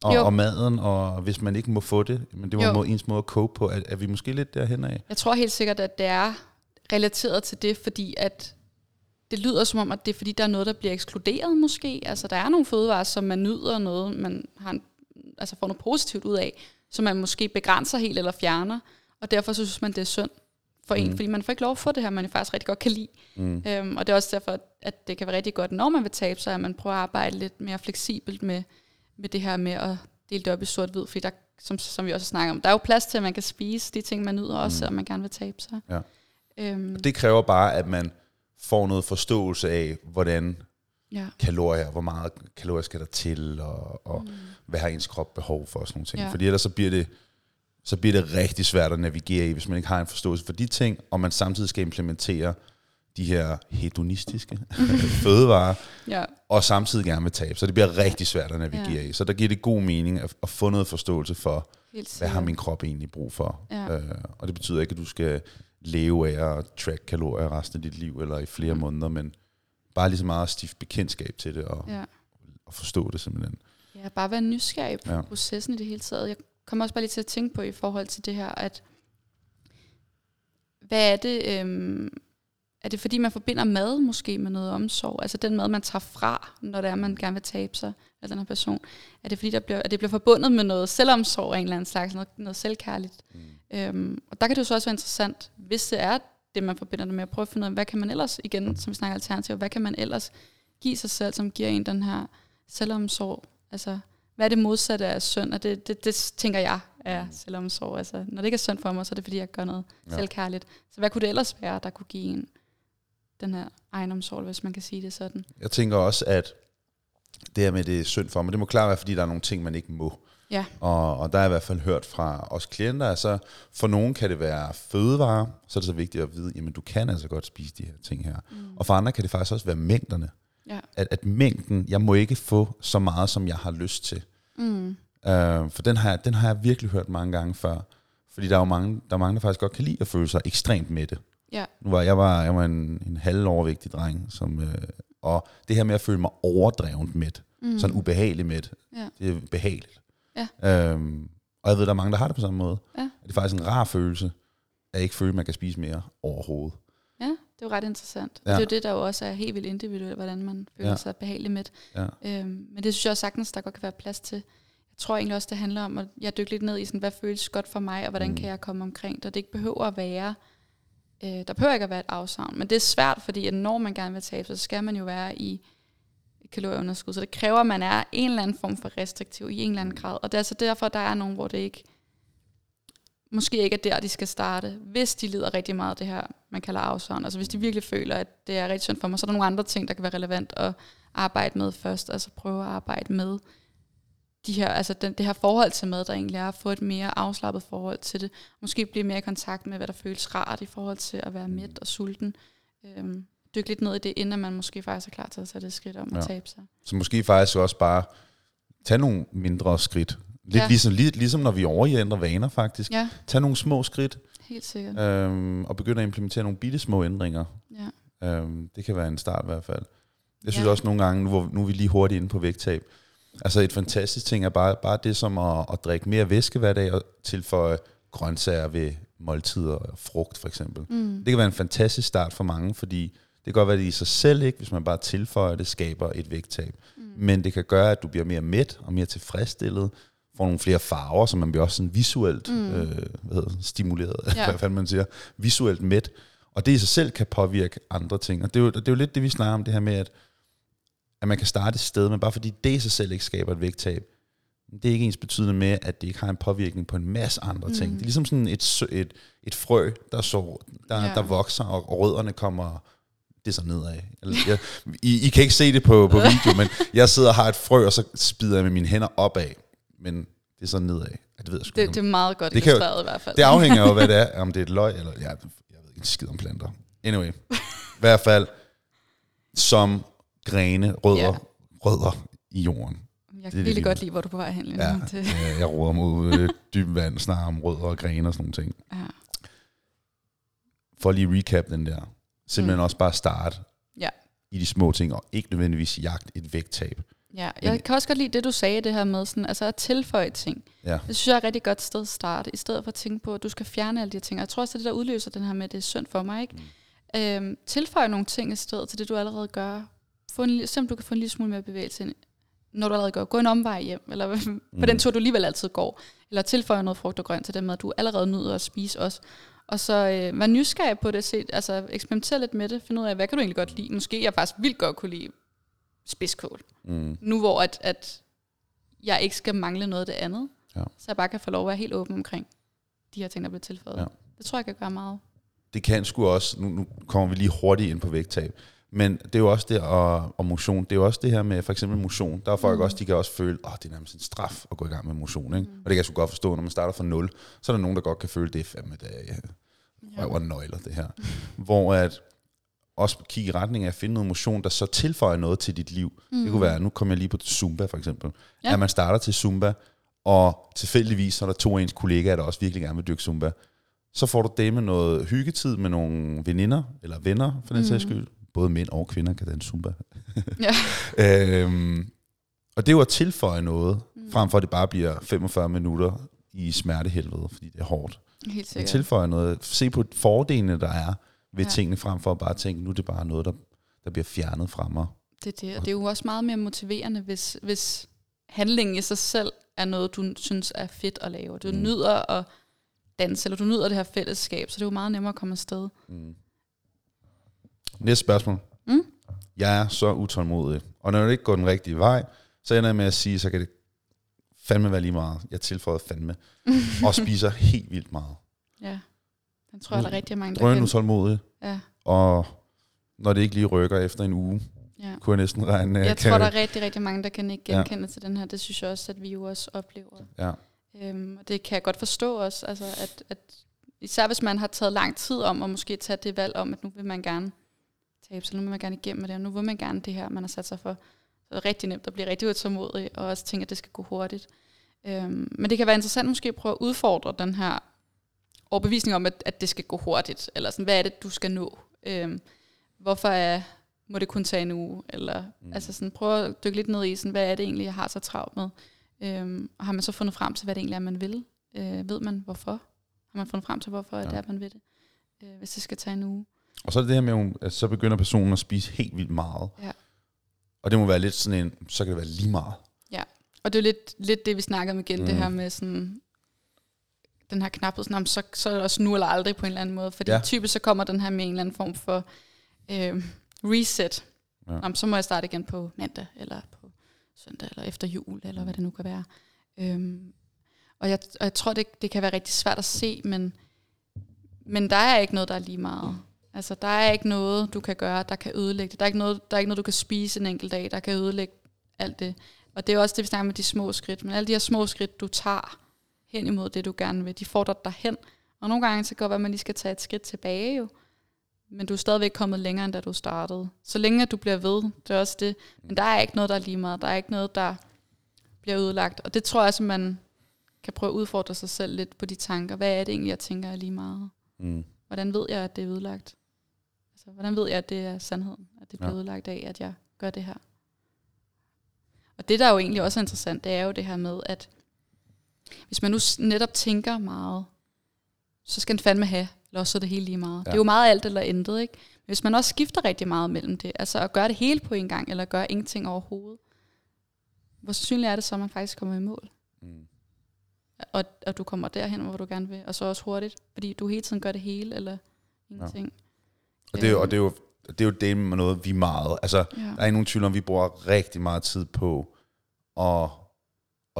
og, og maden, og hvis man ikke må få det, men det var jo. ens måde at cope på, er, er vi måske lidt derhen af? Jeg tror helt sikkert, at det er relateret til det, fordi at det lyder som om, at det er fordi, der er noget, der bliver ekskluderet måske. Altså der er nogle fødevarer, som man nyder noget, man har en, altså får noget positivt ud af, som man måske begrænser helt eller fjerner, og derfor så synes man, det er synd for en, mm. fordi man får ikke lov at få det her, man faktisk rigtig godt kan lide. Mm. Øhm, og det er også derfor, at det kan være rigtig godt, når man vil tabe sig, at man prøver at arbejde lidt mere fleksibelt med, med det her med at dele det op i sort-hvid, fordi der, som, som vi også snakker om, der er jo plads til, at man kan spise de ting, man nyder også, mm. selvom man gerne vil tabe sig. Ja. Øhm. Det kræver bare, at man får noget forståelse af, hvordan ja. kalorier, hvor meget kalorier skal der til, og, og mm. hvad har ens krop behov for, og sådan nogle ting. Ja. Fordi ellers så bliver det så bliver det rigtig svært at navigere i, hvis man ikke har en forståelse for de ting, og man samtidig skal implementere de her hedonistiske fødevarer, ja. og samtidig gerne vil tabe. Så det bliver rigtig svært at navigere ja. i. Så der giver det god mening at, at få noget forståelse for, hvad har min krop egentlig brug for. Ja. Øh, og det betyder ikke, at du skal leve af at track kalorier resten af dit liv, eller i flere mm. måneder, men bare lige så meget stifte bekendtskab til det, og, ja. og forstå det simpelthen. Ja, bare være nysgerrig på ja. processen i det hele taget. Jeg kommer også bare lige til at tænke på i forhold til det her, at hvad er det, øhm, er det fordi man forbinder mad måske med noget omsorg? Altså den mad, man tager fra, når det er, man gerne vil tabe sig af den her person. Er det fordi, der bliver, at det bliver forbundet med noget selvomsorg af en eller anden slags, noget, noget selvkærligt? Mm. Øhm, og der kan det jo så også være interessant, hvis det er det, man forbinder det med, at prøve at finde ud af, hvad kan man ellers, igen, som vi snakker alternativ, hvad kan man ellers give sig selv, som giver en den her selvomsorg? Altså, hvad er det modsatte af synd? Og det, det, det tænker jeg er selvomsorg. Altså, når det ikke er synd for mig, så er det fordi, jeg gør noget ja. selvkærligt. Så hvad kunne det ellers være, der kunne give en den her egenomsorg, hvis man kan sige det sådan? Jeg tænker også, at det her med det er synd for mig, det må klart være, fordi der er nogle ting, man ikke må. Ja. Og, og der er i hvert fald hørt fra os klienter, altså for nogen kan det være fødevarer, så er det så vigtigt at vide, jamen du kan altså godt spise de her ting her. Mm. Og for andre kan det faktisk også være mængderne. Ja. At, at mængden, jeg må ikke få så meget, som jeg har lyst til. Mm. Uh, for den har, den har jeg virkelig hørt mange gange før. Fordi der er jo mange, der, er mange, der faktisk godt kan lide at føle sig ekstremt mætte. Ja. Nu var, jeg var, jeg var en, en halvovervægtig dreng, som, uh, og det her med at føle mig overdrevent mæt, mm. sådan ubehagelig mæt, ja. det er behageligt. Ja. Uh, og jeg ved, der er mange, der har det på samme måde. Ja. Det er faktisk en rar følelse, at ikke føle, at man kan spise mere overhovedet. Det er jo ret interessant. Ja. Det er jo det, der jo også er helt vildt individuelt, hvordan man føler ja. sig behagelig med. Ja. Øhm, men det synes jeg også sagtens, der godt kan være plads til. Jeg tror egentlig også, det handler om, at jeg dykker lidt ned i, sådan, hvad føles godt for mig, og hvordan mm. kan jeg komme omkring det. Og det ikke behøver at være, øh, der behøver ikke at være et afsavn, men det er svært, fordi at når man gerne vil tabe så skal man jo være i kalorieunderskud. Så det kræver, at man er en eller anden form for restriktiv i en eller anden grad. Og det er altså derfor, der er nogen, hvor det ikke måske ikke er der, de skal starte, hvis de lider rigtig meget af det her, man kalder afsavn. Altså hvis de virkelig føler, at det er rigtig synd for mig, så er der nogle andre ting, der kan være relevant at arbejde med først. Altså prøve at arbejde med de her, altså den, det her forhold til mad, der egentlig er, at få et mere afslappet forhold til det. Måske blive mere i kontakt med, hvad der føles rart i forhold til at være mæt og sulten. Øhm, dykke lidt ned i det, inden man måske faktisk er klar til at sætte et skridt om ja. at tabe sig. Så måske faktisk også bare tage nogle mindre skridt. Lidt ja. ligesom, lige, ligesom når vi overændrer vaner faktisk. Ja. Tag nogle små skridt. Helt sikkert. Øhm, og begynde at implementere nogle bitte små ændringer. Ja. Øhm, det kan være en start i hvert fald. Jeg synes ja. også nogle gange, nu, nu er vi lige hurtigt inde på vægttab. Altså et fantastisk ting er bare, bare det som at, at drikke mere væske hver dag og tilføje grøntsager ved måltider og frugt for eksempel. Mm. Det kan være en fantastisk start for mange, fordi det kan godt være, at det i sig selv ikke, hvis man bare tilføjer det, skaber et vægttab. Mm. Men det kan gøre, at du bliver mere mæt og mere tilfredsstillet, får nogle flere farver, så man bliver også sådan visuelt mm. øh, hvad hedder, stimuleret, ja. hvad man siger, visuelt mæt. Og det i sig selv kan påvirke andre ting. Og det er jo, det er jo lidt det, vi snakker om, det her med, at, at man kan starte et sted, men bare fordi det i sig selv ikke skaber et vægttab, det er ikke ens betydende med, at det ikke har en påvirkning på en masse andre mm. ting. Det er ligesom sådan et, et, et frø, der, så, der, ja. der vokser, og, rødderne kommer det så nedad. Jeg, I, I kan ikke se det på, på video, men jeg sidder og har et frø, og så spider jeg med mine hænder opad men det er så nedad. Ja, det ved jeg sgu det, det er meget godt det illustreret kan, i hvert fald. Det afhænger af, hvad det er. Om det er et løg, eller ja, jeg ved ikke skid om planter. Anyway, i hvert fald som grene, rødder, yeah. rødder i jorden. Jeg kan virkelig godt lide, hvor du er på vej hen. Ja, det. jeg råder mod øh, dyb vand, snart om rødder og grene og sådan nogle ting. Ja. For lige recap den der. Simpelthen mm. også bare starte ja. i de små ting, og ikke nødvendigvis jagt et vægttab. Ja, jeg Men, kan også godt lide det, du sagde, det her med sådan, altså at tilføje ting. Ja. Det synes jeg er et rigtig godt sted at starte, i stedet for at tænke på, at du skal fjerne alle de her ting. Og jeg tror også, det er det, der udløser den her med, at det er synd for mig. Ikke? Mm. Øhm, tilføje nogle ting i stedet til det, du allerede gør. Få en, simpelthen, du kan få en lille smule mere bevægelse ind, når du allerede går. Gå en omvej hjem, eller mm. på den tur, du alligevel altid går. Eller tilføje noget frugt og grønt til det med, at du allerede nyder at spise også. Og så øh, være nysgerrig på det, se, altså eksperimentere lidt med det, finde ud af, hvad kan du egentlig godt lide? Måske jeg faktisk vildt godt kunne lide spidskål. Mm. Nu hvor at, at jeg ikke skal mangle noget af det andet, ja. så jeg bare kan få lov at være helt åben omkring de her ting, der bliver tilføjet. Ja. Det tror jeg kan gøre meget. Det kan sgu også, nu, nu kommer vi lige hurtigt ind på vægttab, men det er jo også det, og, og motion, det er jo også det her med for eksempel motion. Der er folk mm. også, de kan også føle, at oh, det er nærmest en straf at gå i gang med motion. Ikke? Mm. Og det kan jeg sgu godt forstå, når man starter fra nul, så er der nogen, der godt kan føle, det er fandme, det er ja, røv og nøgler, det her. Mm. Hvor at også kigge i retning af at finde noget motion, der så tilføjer noget til dit liv. Mm. Det kunne mm. være, nu kommer jeg lige på Zumba for eksempel. Ja. At man starter til Zumba, og tilfældigvis så er der to af ens kollegaer, der også virkelig gerne vil dyrke Zumba. Så får du det med noget hyggetid med nogle veninder, eller venner for den mm. sags skyld. Både mænd og kvinder kan danse Zumba. ja. øhm, og det er jo at tilføje noget, mm. frem for at det bare bliver 45 minutter i smertehelvede, fordi det er hårdt. Helt sikkert. At tilføje noget. Se på fordelene, der er ved ja. tingene, frem for at bare tænke, nu er det bare noget, der, der bliver fjernet fra mig. Det er det, og det er jo også meget mere motiverende, hvis, hvis handlingen i sig selv er noget, du synes er fedt at lave. Du mm. nyder at danse, eller du nyder det her fællesskab, så det er jo meget nemmere at komme afsted. Mm. Næste spørgsmål. Mm? Jeg er så utålmodig, og når det ikke går den rigtige vej, så ender jeg med at sige, så kan det fandme være lige meget. Jeg tilføjer fandme, og spiser helt vildt meget. Ja. Den tror jeg, der er rigtig mange, der utålmodig. Ja. Og når det ikke lige rykker efter en uge, ja. kunne jeg næsten regne. Jeg kan tror, der er rigtig, rigtig mange, der kan ikke genkende ja. til den her. Det synes jeg også, at vi jo også oplever. Ja. Øhm, og det kan jeg godt forstå også, altså at, at især hvis man har taget lang tid om at måske tage det valg om, at nu vil man gerne tabe sig, nu vil man gerne igennem det, og nu vil man gerne det her, man har sat sig for. Så det er rigtig nemt at blive rigtig utålmodig, og også tænke, at det skal gå hurtigt. Øhm, men det kan være interessant måske at prøve at udfordre den her overbevisning om, at, at det skal gå hurtigt, eller sådan, hvad er det, du skal nå? Øhm, hvorfor er, må det kun tage en uge? Eller, mm. altså sådan, prøv at dykke lidt ned i, sådan, hvad er det egentlig, jeg har så travlt med? Øhm, og har man så fundet frem til, hvad det egentlig er, man vil? Øh, ved man, hvorfor? Har man fundet frem til, hvorfor ja. det er, man vil det? Øh, hvis det skal tage en uge. Og så er det det her med, at så begynder personen at spise helt vildt meget. Ja. Og det må være lidt sådan en, så kan det være lige meget. Ja, og det er lidt, lidt det, vi snakker om igen, mm. det her med sådan, den her knaphed, sådan, så, så er det også nu eller aldrig på en eller anden måde. Fordi ja. typisk så kommer den her med en eller anden form for øh, reset. Ja. Jamen, så må jeg starte igen på mandag, eller på søndag, eller efter jul, eller hvad det nu kan være. Øhm, og, jeg, og jeg tror, det, det kan være rigtig svært at se, men, men der er ikke noget, der er lige meget. Altså, der er ikke noget, du kan gøre, der kan ødelægge det. Der er ikke noget, der er ikke noget du kan spise en enkelt dag, der kan ødelægge alt det. Og det er også det, vi snakker med de små skridt. Men alle de her små skridt, du tager, hen imod det, du gerne vil. De får dig derhen. Og nogle gange så kan det godt være, at man lige skal tage et skridt tilbage jo. Men du er stadigvæk kommet længere, end da du startede. Så længe du bliver ved, det er også det. Men der er ikke noget, der er lige meget. Der er ikke noget, der bliver udlagt. Og det tror jeg, at man kan prøve at udfordre sig selv lidt på de tanker. Hvad er det egentlig, jeg tænker er lige meget? Mm. Hvordan ved jeg, at det er udlagt? Altså, hvordan ved jeg, at det er sandheden? At det bliver ja. udlagt af, at jeg gør det her? Og det, der er jo egentlig også er interessant, det er jo det her med, at hvis man nu netop tænker meget, så skal den fandme have, eller også er det hele lige meget. Ja. Det er jo meget alt eller intet, ikke? Men hvis man også skifter rigtig meget mellem det, altså at gøre det hele på en gang, eller gøre ingenting overhovedet, hvor sandsynligt er det så, at man faktisk kommer i mål? Mm. Og, og du kommer derhen, hvor du gerne vil, og så også hurtigt, fordi du hele tiden gør det hele, eller ingenting. Ja. Og, det er, jo, og det er jo det er jo det med noget, vi meget, altså ja. der er ikke nogen tvivl om, vi bruger rigtig meget tid på at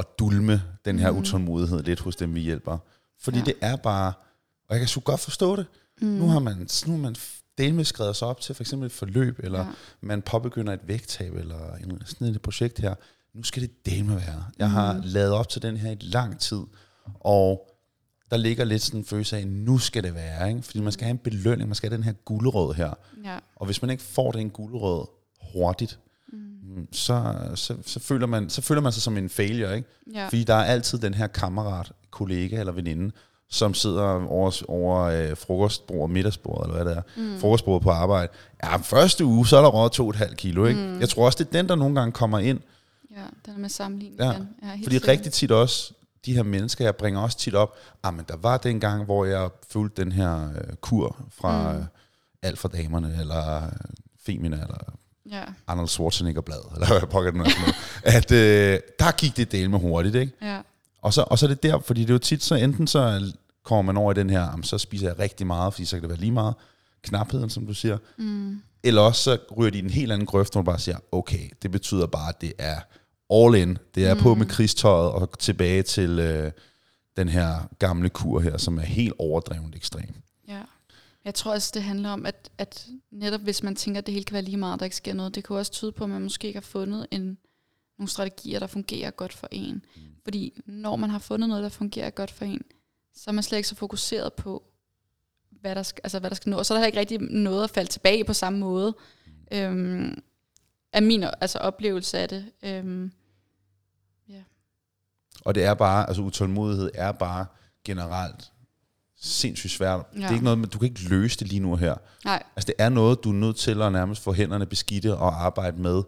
at dulme den her mm. utålmodighed lidt hos dem, vi hjælper. Fordi ja. det er bare, og jeg kan så godt forstå det, mm. nu har man, nu har man delvis skrevet sig op til for eksempel et forløb, eller ja. man påbegynder et vægttab, eller en, sådan et projekt her. Nu skal det dele være. Jeg mm. har lavet op til den her i lang tid, og der ligger lidt sådan en følelse af, nu skal det være, ikke? fordi man skal have en belønning, man skal have den her guldrød her. Ja. Og hvis man ikke får den guldrød hurtigt, så, så, så, føler man, så føler man sig som en failure, ikke? Ja. Fordi der er altid den her kammerat, kollega eller veninde, som sidder over, over øh, frokostbord, middagsbord, eller hvad det er, mm. frokostbordet på arbejde. Ja, første uge, så er der råd to et halvt kilo, ikke? Mm. Jeg tror også, det er den, der nogle gange kommer ind. Ja, den er med sammenligning ja. Ja, Fordi sikkert. rigtig tit også, de her mennesker, jeg bringer også tit op, ah, men der var den gang, hvor jeg fulgte den her øh, kur fra mm. øh, alt for damerne, eller øh, Femina, eller ja. Arnold Schwarzenegger-blad, eller hvad pokker den er at øh, der gik det del med hurtigt, ikke? Ja. Og så, og så er det der, fordi det er jo tit så, enten så kommer man over i den her, jamen, så spiser jeg rigtig meget, fordi så kan det være lige meget knapheden, som du siger. Mm. Eller også så ryger de i en helt anden grøft, hvor man bare siger, okay, det betyder bare, at det er all in. Det er mm. på med krigstøjet og tilbage til øh, den her gamle kur her, som er helt overdrevet ekstrem. Jeg tror også, det handler om, at, at netop hvis man tænker, at det hele kan være lige meget, der ikke sker noget, det kan også tyde på, at man måske ikke har fundet en, nogle strategier, der fungerer godt for en. Mm. Fordi når man har fundet noget, der fungerer godt for en, så er man slet ikke så fokuseret på, hvad der skal, altså, hvad der skal nå. Og så er der ikke rigtig noget at falde tilbage på samme måde. Mm. Øhm, af min altså, oplevelse af det. Øhm, ja. Og det er bare, altså utålmodighed er bare generelt sindssygt svært. Ja. Det er ikke noget, du kan ikke løse det lige nu her. Nej. Altså det er noget, du er nødt til at nærmest få hænderne beskidte og arbejde med,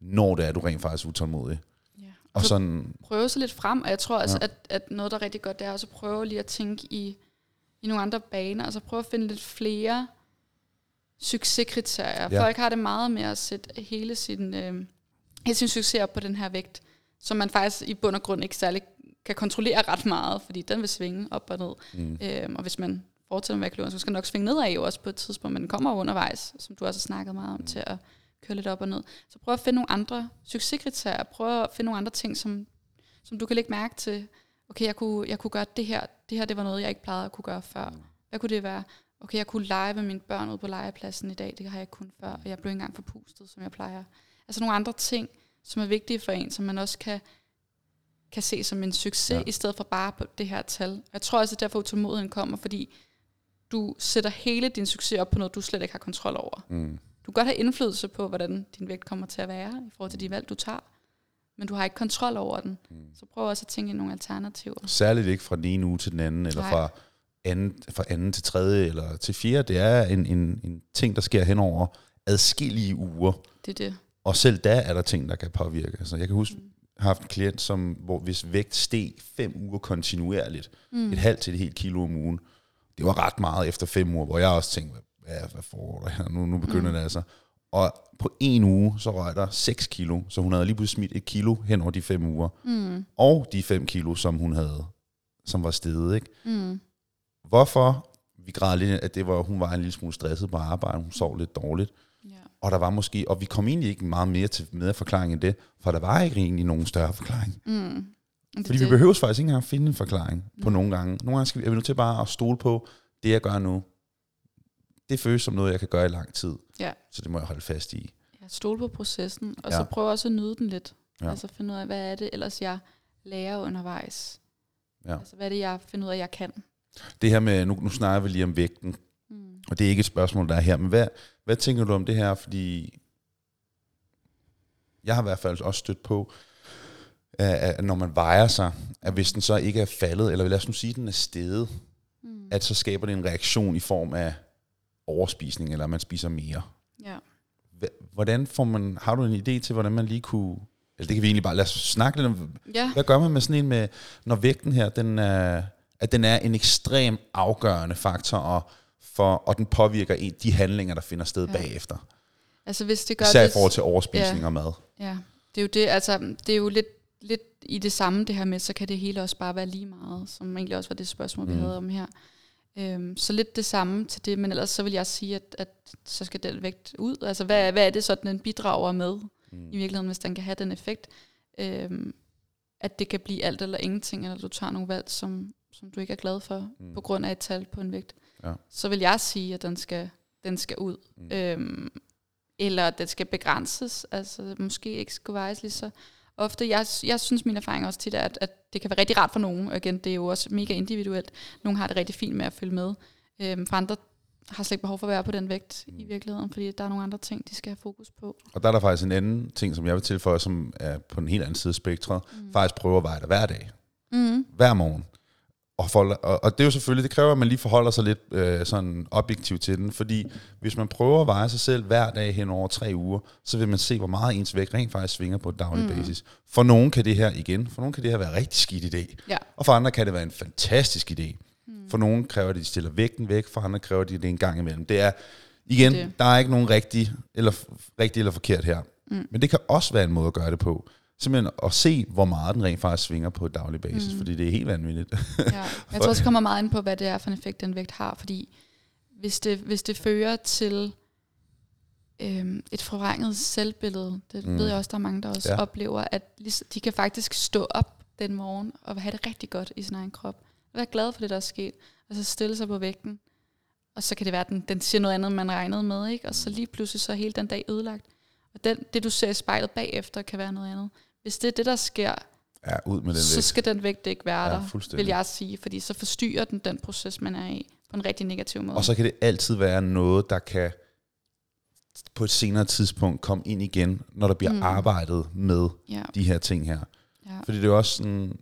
når det er, du rent faktisk er utålmodig. Ja. Og sådan, prøve sig lidt frem, og jeg tror altså, ja. at, at noget, der er rigtig godt, det er også at prøve lige at tænke i, i nogle andre baner, altså prøve at finde lidt flere succeskriterier. Ja. Folk har det meget med at sætte hele sin, øh, hele sin succes op på den her vægt, som man faktisk i bund og grund ikke særlig kan kontrollere ret meget, fordi den vil svinge op og ned. Mm. Øhm, og hvis man fortsætter med at så skal den nok svinge nedad jo også på et tidspunkt, men den kommer undervejs, som du også har snakket meget om, mm. til at køre lidt op og ned. Så prøv at finde nogle andre succeskriterier, prøv at finde nogle andre ting, som, som du kan lægge mærke til. Okay, jeg kunne, jeg kunne gøre det her. Det her, det var noget, jeg ikke plejede at kunne gøre før. Mm. Hvad kunne det være? Okay, jeg kunne lege med mine børn ude på legepladsen i dag. Det har jeg ikke kun før. Og jeg blev ikke engang forpustet, som jeg plejer. Altså nogle andre ting, som er vigtige for en, som man også kan kan se som en succes, ja. i stedet for bare på det her tal. Jeg tror også, at derfor utålmodigheden kommer, fordi du sætter hele din succes op på noget, du slet ikke har kontrol over. Mm. Du kan godt have indflydelse på, hvordan din vægt kommer til at være, i forhold til de valg, du tager. Men du har ikke kontrol over den. Mm. Så prøv også at tænke i nogle alternativer. Særligt ikke fra den ene uge til den anden, eller fra anden, fra anden til tredje, eller til fjerde. Det er en, en, en ting, der sker hen over adskillige uger. Det er det. Og selv da er der ting, der kan påvirke. Altså, jeg kan huske, mm haft en klient, som, hvor hvis vægt steg fem uger kontinuerligt, mm. et halvt til et helt kilo om ugen, det var ret meget efter fem uger, hvor jeg også tænkte, hvad, hvad foregår der her? Nu, nu begynder mm. det altså. Og på en uge, så røg der 6 kilo, så hun havde lige pludselig smidt et kilo hen over de fem uger. Mm. Og de 5 kilo, som hun havde, som var steget. Ikke? Mm. Hvorfor? Vi græd lidt, at det var, hun var en lille smule stresset på arbejde, hun sov lidt dårligt. Og der var måske, og vi kom egentlig ikke meget mere til med forklaring end det, for der var ikke egentlig nogen større forklaring. Mm. Det, Fordi det. vi behøver faktisk ikke engang at finde en forklaring mm. på nogle gange. Nogle gange skal vi, er vi nødt til bare at stole på, det jeg gør nu, det føles som noget, jeg kan gøre i lang tid. Ja. Så det må jeg holde fast i. Ja, stole på processen, og ja. så prøve også at nyde den lidt. Ja. Altså finde ud af, hvad er det ellers, jeg lærer undervejs. Ja. Altså hvad er det, jeg finder ud af, jeg kan. Det her med, nu, nu snakker vi lige om vægten. Og det er ikke et spørgsmål, der er her, men hvad, hvad tænker du om det her? Fordi jeg har i hvert fald også stødt på, at når man vejer sig, at hvis den så ikke er faldet, eller lad os nu sige, at den er steget, mm. at så skaber det en reaktion i form af overspisning, eller at man spiser mere. Ja. Hvordan får man, har du en idé til, hvordan man lige kunne, eller det kan vi egentlig bare, lad os snakke lidt om, ja. hvad gør man med sådan en med, når vægten her, den er, at den er en ekstrem afgørende faktor, og for, og den påvirker en, de handlinger, der finder sted ja. bagefter. Altså hvis det gør Især det, i forhold til overspisning ja, og mad. Ja, det er jo det, altså det er jo lidt, lidt i det samme det her med, så kan det hele også bare være lige meget, som egentlig også var det spørgsmål, mm. vi havde om her. Øhm, så lidt det samme til det, men ellers så vil jeg sige, at, at så skal den vægt ud. Altså hvad, hvad er det så, den bidrager med mm. i virkeligheden, hvis den kan have den effekt? Øhm, at det kan blive alt eller ingenting, eller du tager nogle valg, som, som du ikke er glad for, mm. på grund af et tal på en vægt ja. så vil jeg sige, at den skal, den skal ud. Mm. Øhm, eller at den skal begrænses, altså måske ikke skal vejes lige så ofte. Jeg, jeg synes, min erfaring også tit er, at, at det kan være rigtig rart for nogen. Og igen, det er jo også mega individuelt. Nogle har det rigtig fint med at følge med. Øhm, for andre har slet ikke behov for at være på den vægt mm. i virkeligheden, fordi der er nogle andre ting, de skal have fokus på. Og der er der faktisk en anden ting, som jeg vil tilføje, som er på en helt anden side af spektret. Mm. Faktisk prøve at veje dig hver dag. Mm. Hver morgen. Og, for, og, og det er jo selvfølgelig, det kræver, at man lige forholder sig lidt øh, sådan objektivt til den, fordi hvis man prøver at veje sig selv hver dag hen over tre uger, så vil man se, hvor meget ens vægt rent faktisk svinger på daglig mm. basis. For nogen kan det her igen, for nogen kan det her være en rigtig skidt idé, ja. og for andre kan det være en fantastisk idé. Mm. For nogen kræver det, at de stiller vægten væk, for andre kræver det, det en gang imellem. Det er, igen, det. der er ikke nogen rigtig eller, rigtig eller forkert her. Mm. Men det kan også være en måde at gøre det på. Simpelthen at se, hvor meget den rent faktisk svinger på et daglig basis, mm. fordi det er helt vanvittigt. ja. Jeg tror også, det kommer meget ind på, hvad det er for en effekt, den vægt har, fordi hvis det, hvis det fører til øhm, et forvrænget selvbillede, det mm. ved jeg også, der er mange, der også ja. oplever, at de kan faktisk stå op den morgen og have det rigtig godt i sin egen krop. Og være glad for det, der er sket, og så stille sig på vægten. Og så kan det være, at den, den siger noget andet, man regnede med, ikke? og så lige pludselig så er hele den dag ødelagt. Og den, det, du ser i spejlet bagefter, kan være noget andet. Hvis det er det, der sker, ja, ud med den så vægt. skal den vægt ikke være ja, der, vil jeg sige. Fordi så forstyrrer den den proces, man er i, på en rigtig negativ måde. Og så kan det altid være noget, der kan på et senere tidspunkt komme ind igen, når der bliver mm. arbejdet med ja. de her ting her. Ja. Fordi det er også sådan,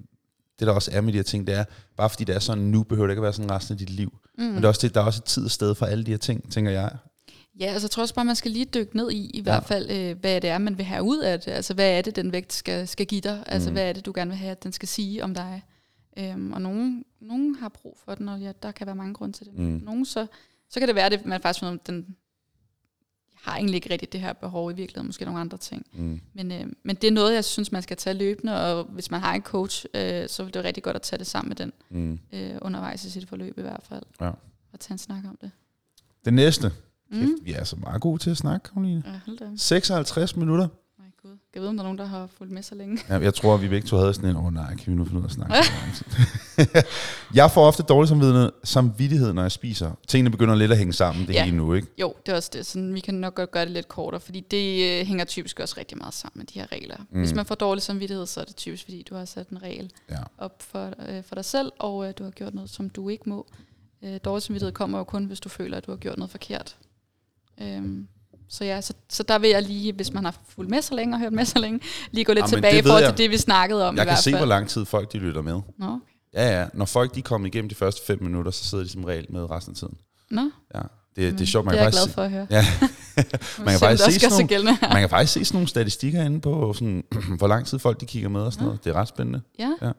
det der også er med de her ting, det er, bare fordi det er sådan nu, behøver det ikke at være sådan resten af dit liv. Mm. Men det er også det, der er også et tid og sted for alle de her ting, tænker jeg. Ja, altså jeg tror også bare, man skal lige dykke ned i, i ja. hvert fald, øh, hvad det er, man vil have ud af det. Altså hvad er det, den vægt skal, skal give dig? Altså mm. hvad er det, du gerne vil have, at den skal sige om dig? Øhm, og nogen, nogen har brug for den, og ja, der kan være mange grunde til det. Mm. Nogen så, så kan det være, at man faktisk finder, den har egentlig ikke rigtig det her behov i virkeligheden, måske nogle andre ting. Mm. Men, øh, men det er noget, jeg synes, man skal tage løbende, og hvis man har en coach, øh, så vil det være rigtig godt at tage det sammen med den mm. øh, undervejs i sit forløb i hvert fald. Ja. Og tage en snak om det. Det næste. Mm. Kæft, vi er så meget gode til at snakke, Karoline. Ja, 56 minutter. Gud. Jeg ved, om der er nogen, der har fulgt med så længe. Ja, jeg tror, at vi begge to havde sådan en, åh oh, nej, kan vi nu finde ud af at snakke Jeg får ofte dårlig samvittighed, samvittighed, når jeg spiser. Tingene begynder lidt at hænge sammen, det ja. hele nu, ikke? Jo, det er også det. Sådan, vi kan nok godt gøre det lidt kortere, fordi det øh, hænger typisk også rigtig meget sammen med de her regler. Mm. Hvis man får dårlig samvittighed, så er det typisk, fordi du har sat en regel ja. op for, øh, for dig selv, og øh, du har gjort noget, som du ikke må. Øh, dårlig samvittighed kommer jo kun, hvis du føler, at du har gjort noget forkert. Øhm, så ja, så, så der vil jeg lige, hvis man har fulgt med så længe og hørt med så længe, lige gå lidt ja, tilbage i forhold til det, vi snakkede om Jeg i kan se, fald. hvor lang tid folk de lytter med. Nå. Ja, ja. Når folk de kommer igennem de første fem minutter, så sidder de som regel med resten af tiden. Nå. Ja. Det, det er sjovt. Man det er jeg glad for at høre. Ja. man, kan faktisk se sådan nogle, man kan faktisk se sådan nogle statistikker inde på, sådan, hvor lang tid folk de kigger med og sådan Nå. noget. Det er ret spændende. Ja. ja.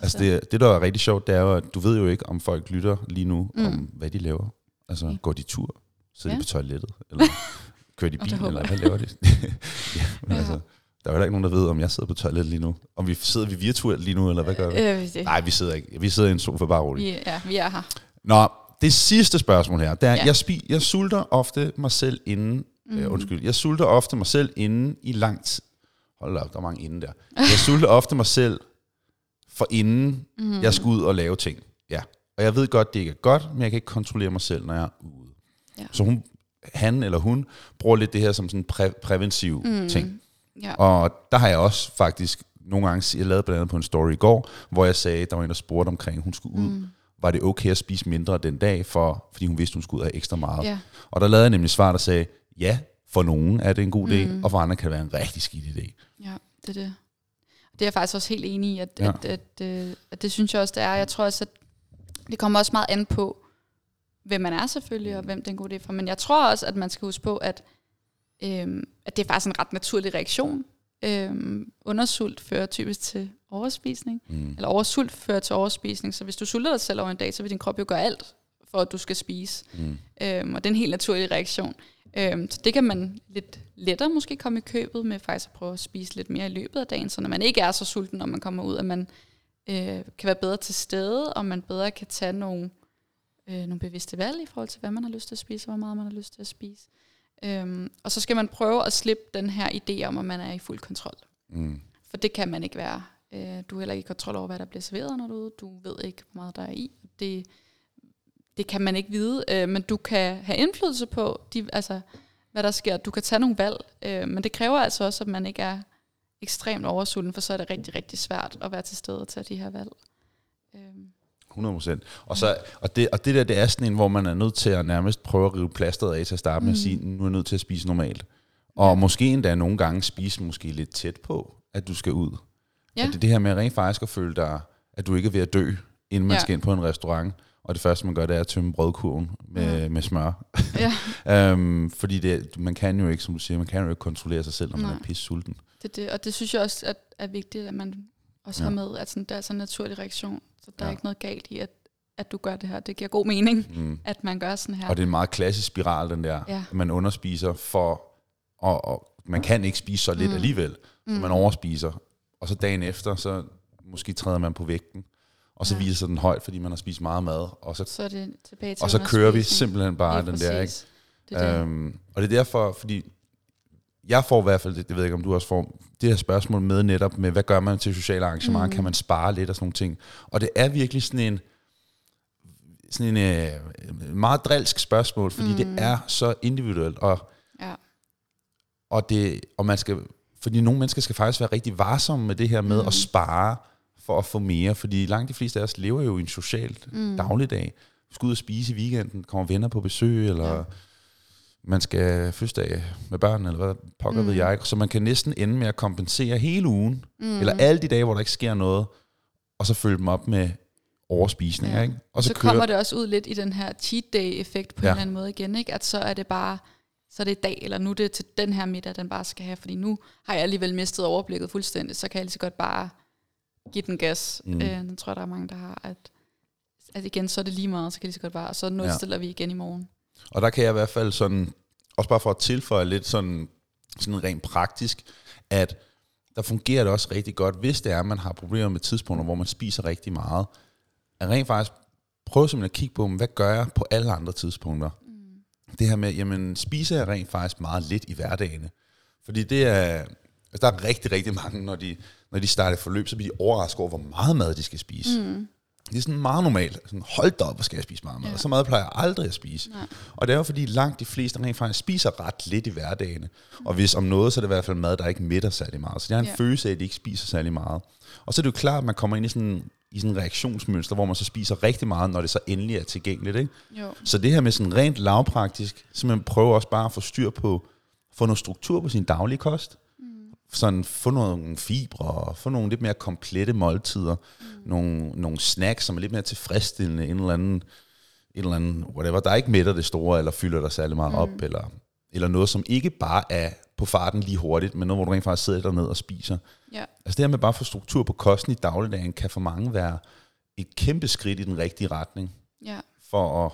Altså det, det, der er rigtig sjovt, det er jo, at du ved jo ikke, om folk lytter lige nu, mm. om hvad de laver. Altså, okay. går de tur? Sidder ja. de på toilettet? Eller kører de bil, eller hvad laver de? ja, men ja. altså, der er jo ikke nogen, der ved, om jeg sidder på toilettet lige nu. Om vi sidder vi virtuelt lige nu, eller hvad gør vi? Øh, Nej, vi sidder ikke. Vi sidder i en sofa, bare roligt. Ja, vi er her. Nå, det sidste spørgsmål her, det er, ja. jeg, spi, jeg sulter ofte mig selv inden, mm. øh, undskyld, jeg sulter ofte mig selv inden i lang tid. Hold op, der er mange inden der. Jeg sulter ofte mig selv for inden mm. jeg skal ud og lave ting. Ja. Og jeg ved godt, det ikke er godt, men jeg kan ikke kontrollere mig selv, når jeg er ude. Ja. Så hun han eller hun bruger lidt det her som sådan en præ- præventiv mm. ting. Ja. Og der har jeg også faktisk nogle gange, jeg lavede blandt andet på en story i går, hvor jeg sagde, der var en, der spurgte omkring, hun skulle ud. Mm. Var det okay at spise mindre den dag, for, fordi hun vidste, hun skulle ud af ekstra meget? Ja. Og der lavede jeg nemlig svar, der sagde, ja, for nogen er det en god idé, mm. og for andre kan det være en rigtig skidt idé. Ja, det er det. Det er jeg faktisk også helt enig i, at, ja. at, at, at, øh, at det synes jeg også, det er. Jeg tror også, at det kommer også meget an på, hvem man er selvfølgelig, og hvem det er en god idé for. Men jeg tror også, at man skal huske på, at, øhm, at det er faktisk en ret naturlig reaktion. Øhm, undersult fører typisk til overspisning, mm. eller oversult fører til overspisning. Så hvis du sulter dig selv over en dag, så vil din krop jo gøre alt for, at du skal spise. Mm. Øhm, og det er en helt naturlig reaktion. Øhm, så det kan man lidt lettere måske komme i købet med faktisk at prøve at spise lidt mere i løbet af dagen, så når man ikke er så sulten, når man kommer ud, at man øh, kan være bedre til stede, og man bedre kan tage nogle øh, nogle bevidste valg i forhold til, hvad man har lyst til at spise, og hvor meget man har lyst til at spise. Øhm, og så skal man prøve at slippe den her idé om, at man er i fuld kontrol. Mm. For det kan man ikke være. Øh, du er heller ikke i kontrol over, hvad der bliver serveret, når du er ude. Du ved ikke, hvor meget der er i. Det, det kan man ikke vide, øh, men du kan have indflydelse på, de, altså, hvad der sker. Du kan tage nogle valg, øh, men det kræver altså også, at man ikke er ekstremt oversulten, for så er det rigtig, rigtig svært at være til stede og tage de her valg. Øh. 100% Og, så, og, det, og det der, det er sådan en, hvor man er nødt til at nærmest prøve at rive plasteret af til at starte med mm. at sige, nu er jeg nødt til at spise normalt. Og måske endda nogle gange spise måske lidt tæt på, at du skal ud. Ja. At det det her med rent faktisk at føle dig, at du ikke er ved at dø, inden man ja. skal ind på en restaurant. Og det første, man gør, det er at tømme brødkurven med, ja. med smør. Ja. um, fordi det, man kan jo ikke, som du siger, man kan jo ikke kontrollere sig selv, når Nej. man er pisse sulten. Det, det, og det synes jeg også at er vigtigt, at man også ja. med, at sådan, der er sådan en naturlig reaktion. Så der ja. er ikke noget galt i, at, at du gør det her. Det giver god mening, mm. at man gør sådan her. Og det er en meget klassisk spiral, den der. Ja. Man underspiser for, og, og man kan ikke spise så lidt mm. alligevel, så mm. man overspiser. Og så dagen efter, så måske træder man på vægten, og så ja. viser den højt, fordi man har spist meget mad, og så, så er det tilbage til og så kører vi simpelthen bare den der, ikke? Det er det. Øhm, og det er derfor, fordi jeg får i hvert fald, det, det ved jeg ikke, om du også får, det her spørgsmål med netop med, hvad gør man til sociale arrangementer, mm. kan man spare lidt og sådan nogle ting. Og det er virkelig sådan en, sådan en øh, meget drilsk spørgsmål, fordi mm. det er så individuelt, og, ja. og, det, og man skal, fordi nogle mennesker skal faktisk være rigtig varsomme med det her med mm. at spare for at få mere, fordi langt de fleste af os lever jo i en social mm. dagligdag. Vi skal ud og spise i weekenden, kommer venner på besøg, eller... Ja man skal fødselsdag med børn, eller hvad pokker mm. ved jeg. Så man kan næsten ende med at kompensere hele ugen, mm. eller alle de dage, hvor der ikke sker noget, og så følge dem op med overspisning. Ja. Ikke? Og så, så kører... kommer det også ud lidt i den her cheat day-effekt på ja. en eller anden måde igen, ikke? at så er det bare, så er det i dag, eller nu er det til den her middag, den bare skal have, fordi nu har jeg alligevel mistet overblikket fuldstændig, så kan jeg lige så godt bare give den gas. Mm. Øh, den tror jeg, der er mange, der har, at, at igen, så er det lige meget, så kan jeg lige så godt bare, og så nulstiller ja. vi igen i morgen. Og der kan jeg i hvert fald sådan, også bare for at tilføje lidt sådan, sådan rent praktisk, at der fungerer det også rigtig godt, hvis det er, at man har problemer med tidspunkter, hvor man spiser rigtig meget, at rent faktisk prøve simpelthen at kigge på, hvad gør jeg på alle andre tidspunkter. Mm. Det her med, jamen spiser jeg rent faktisk meget lidt i hverdagen. Fordi det er, altså der er rigtig, rigtig mange, når de, når de starter forløb, så bliver de overrasket over, hvor meget mad de skal spise. Mm. Det er sådan meget normalt. Sådan, hold da op, hvor skal jeg spise meget mad? Ja. Så meget plejer jeg aldrig at spise. Nej. Og det er jo fordi langt de fleste rent faktisk spiser ret lidt i hverdagen. Mm. Og hvis om noget, så er det i hvert fald mad, der ikke mætter særlig meget. Så det er en ja. følelse af, at de ikke spiser særlig meget. Og så er det jo klart, at man kommer ind i sådan i sådan en reaktionsmønster, hvor man så spiser rigtig meget, når det så endelig er tilgængeligt. Ikke? Jo. Så det her med sådan rent lavpraktisk, så man prøver også bare at få styr på, få noget struktur på sin daglige kost, sådan få nogle fibre, få nogle lidt mere komplette måltider, mm. nogle, nogle snacks, som er lidt mere tilfredsstillende, en eller anden, en eller anden whatever, der ikke mætter det store, eller fylder dig særlig meget mm. op, eller, eller noget, som ikke bare er på farten lige hurtigt, men noget, hvor du rent faktisk sidder dernede og spiser. Ja. Altså det her med bare at få struktur på kosten i dagligdagen, kan for mange være et kæmpe skridt i den rigtige retning, ja. for at,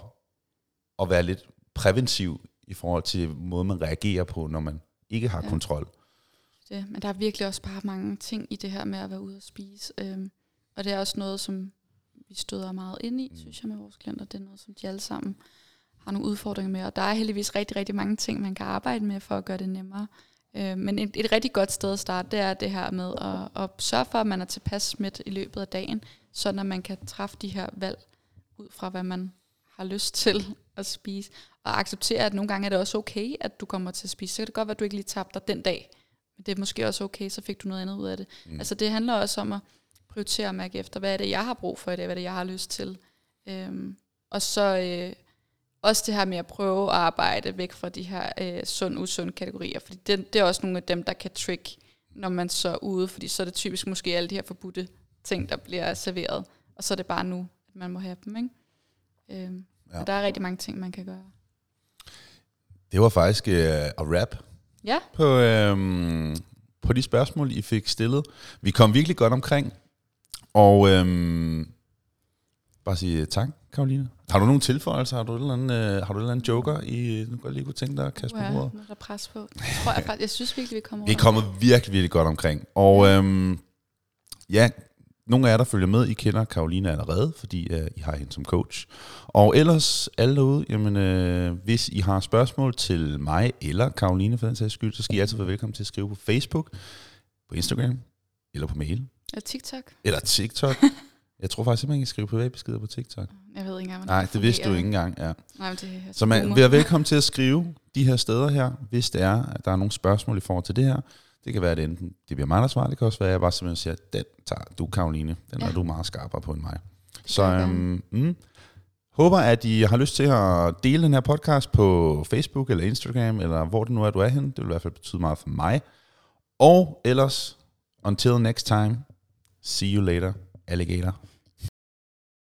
at være lidt præventiv i forhold til måden, man reagerer på, når man ikke har ja. kontrol det. Men der er virkelig også bare mange ting i det her med at være ude og spise. Øhm, og det er også noget, som vi støder meget ind i, mm. synes jeg, med vores klienter. Det er noget, som de alle sammen har nogle udfordringer med. Og der er heldigvis rigtig, rigtig mange ting, man kan arbejde med for at gøre det nemmere. Øh, men et, et rigtig godt sted at starte, det er det her med at, at sørge for, at man er tilpas smidt i løbet af dagen, så at man kan træffe de her valg ud fra, hvad man har lyst til at spise. Og acceptere, at nogle gange er det også okay, at du kommer til at spise. Så kan det godt være, at du ikke lige tabte dig den dag, det er måske også okay, så fik du noget andet ud af det. Mm. Altså det handler også om at prioritere og mærke efter, hvad er det, jeg har brug for i dag, hvad er det, jeg har lyst til. Øhm, og så øh, også det her med at prøve at arbejde væk fra de her øh, sund-usund kategorier, fordi det, det er også nogle af dem, der kan trick, når man så er ude, fordi så er det typisk måske alle de her forbudte ting, der bliver serveret, og så er det bare nu, at man må have dem. Ikke? Øhm, ja. der er rigtig mange ting, man kan gøre. Det var faktisk uh, at rap ja. på, øhm, på de spørgsmål, I fik stillet. Vi kom virkelig godt omkring, og øhm, bare sige tak, Karoline. Har du nogle tilføjelser? Har du et eller andet, øh, har du et eller andet joker, I nu lige kunne tænke dig at kaste på bordet? Ja, der pres på. Jeg, tror, jeg, jeg synes virkelig, vi kommer Vi er kommet virkelig, virkelig godt omkring. Og øhm, ja, nogle af jer, der følger med, I kender Karoline allerede, fordi uh, I har hende som coach. Og ellers, alle derude, jamen, uh, hvis I har spørgsmål til mig eller Karoline for den sags skyld, så skal I altid være velkommen til at skrive på Facebook, på Instagram eller på mail. Eller TikTok. Eller TikTok. Jeg tror faktisk, at man kan skrive privatbeskeder på TikTok. Jeg ved ikke engang, Nej, det vidste du ikke engang, ja. Nej, men det er så man være velkommen til at skrive de her steder her, hvis det er, at der er nogle spørgsmål i forhold til det her. Det kan være, at det enten det bliver mig, der svarer, det kan også være, at jeg bare simpelthen siger, den tager du, Karoline. Den ja. er du meget skarpere på end mig. Så øhm, mm, håber, at I har lyst til at dele den her podcast på Facebook eller Instagram, eller hvor det nu er, du er hen. Det vil i hvert fald betyde meget for mig. Og ellers, until next time, see you later, alligator.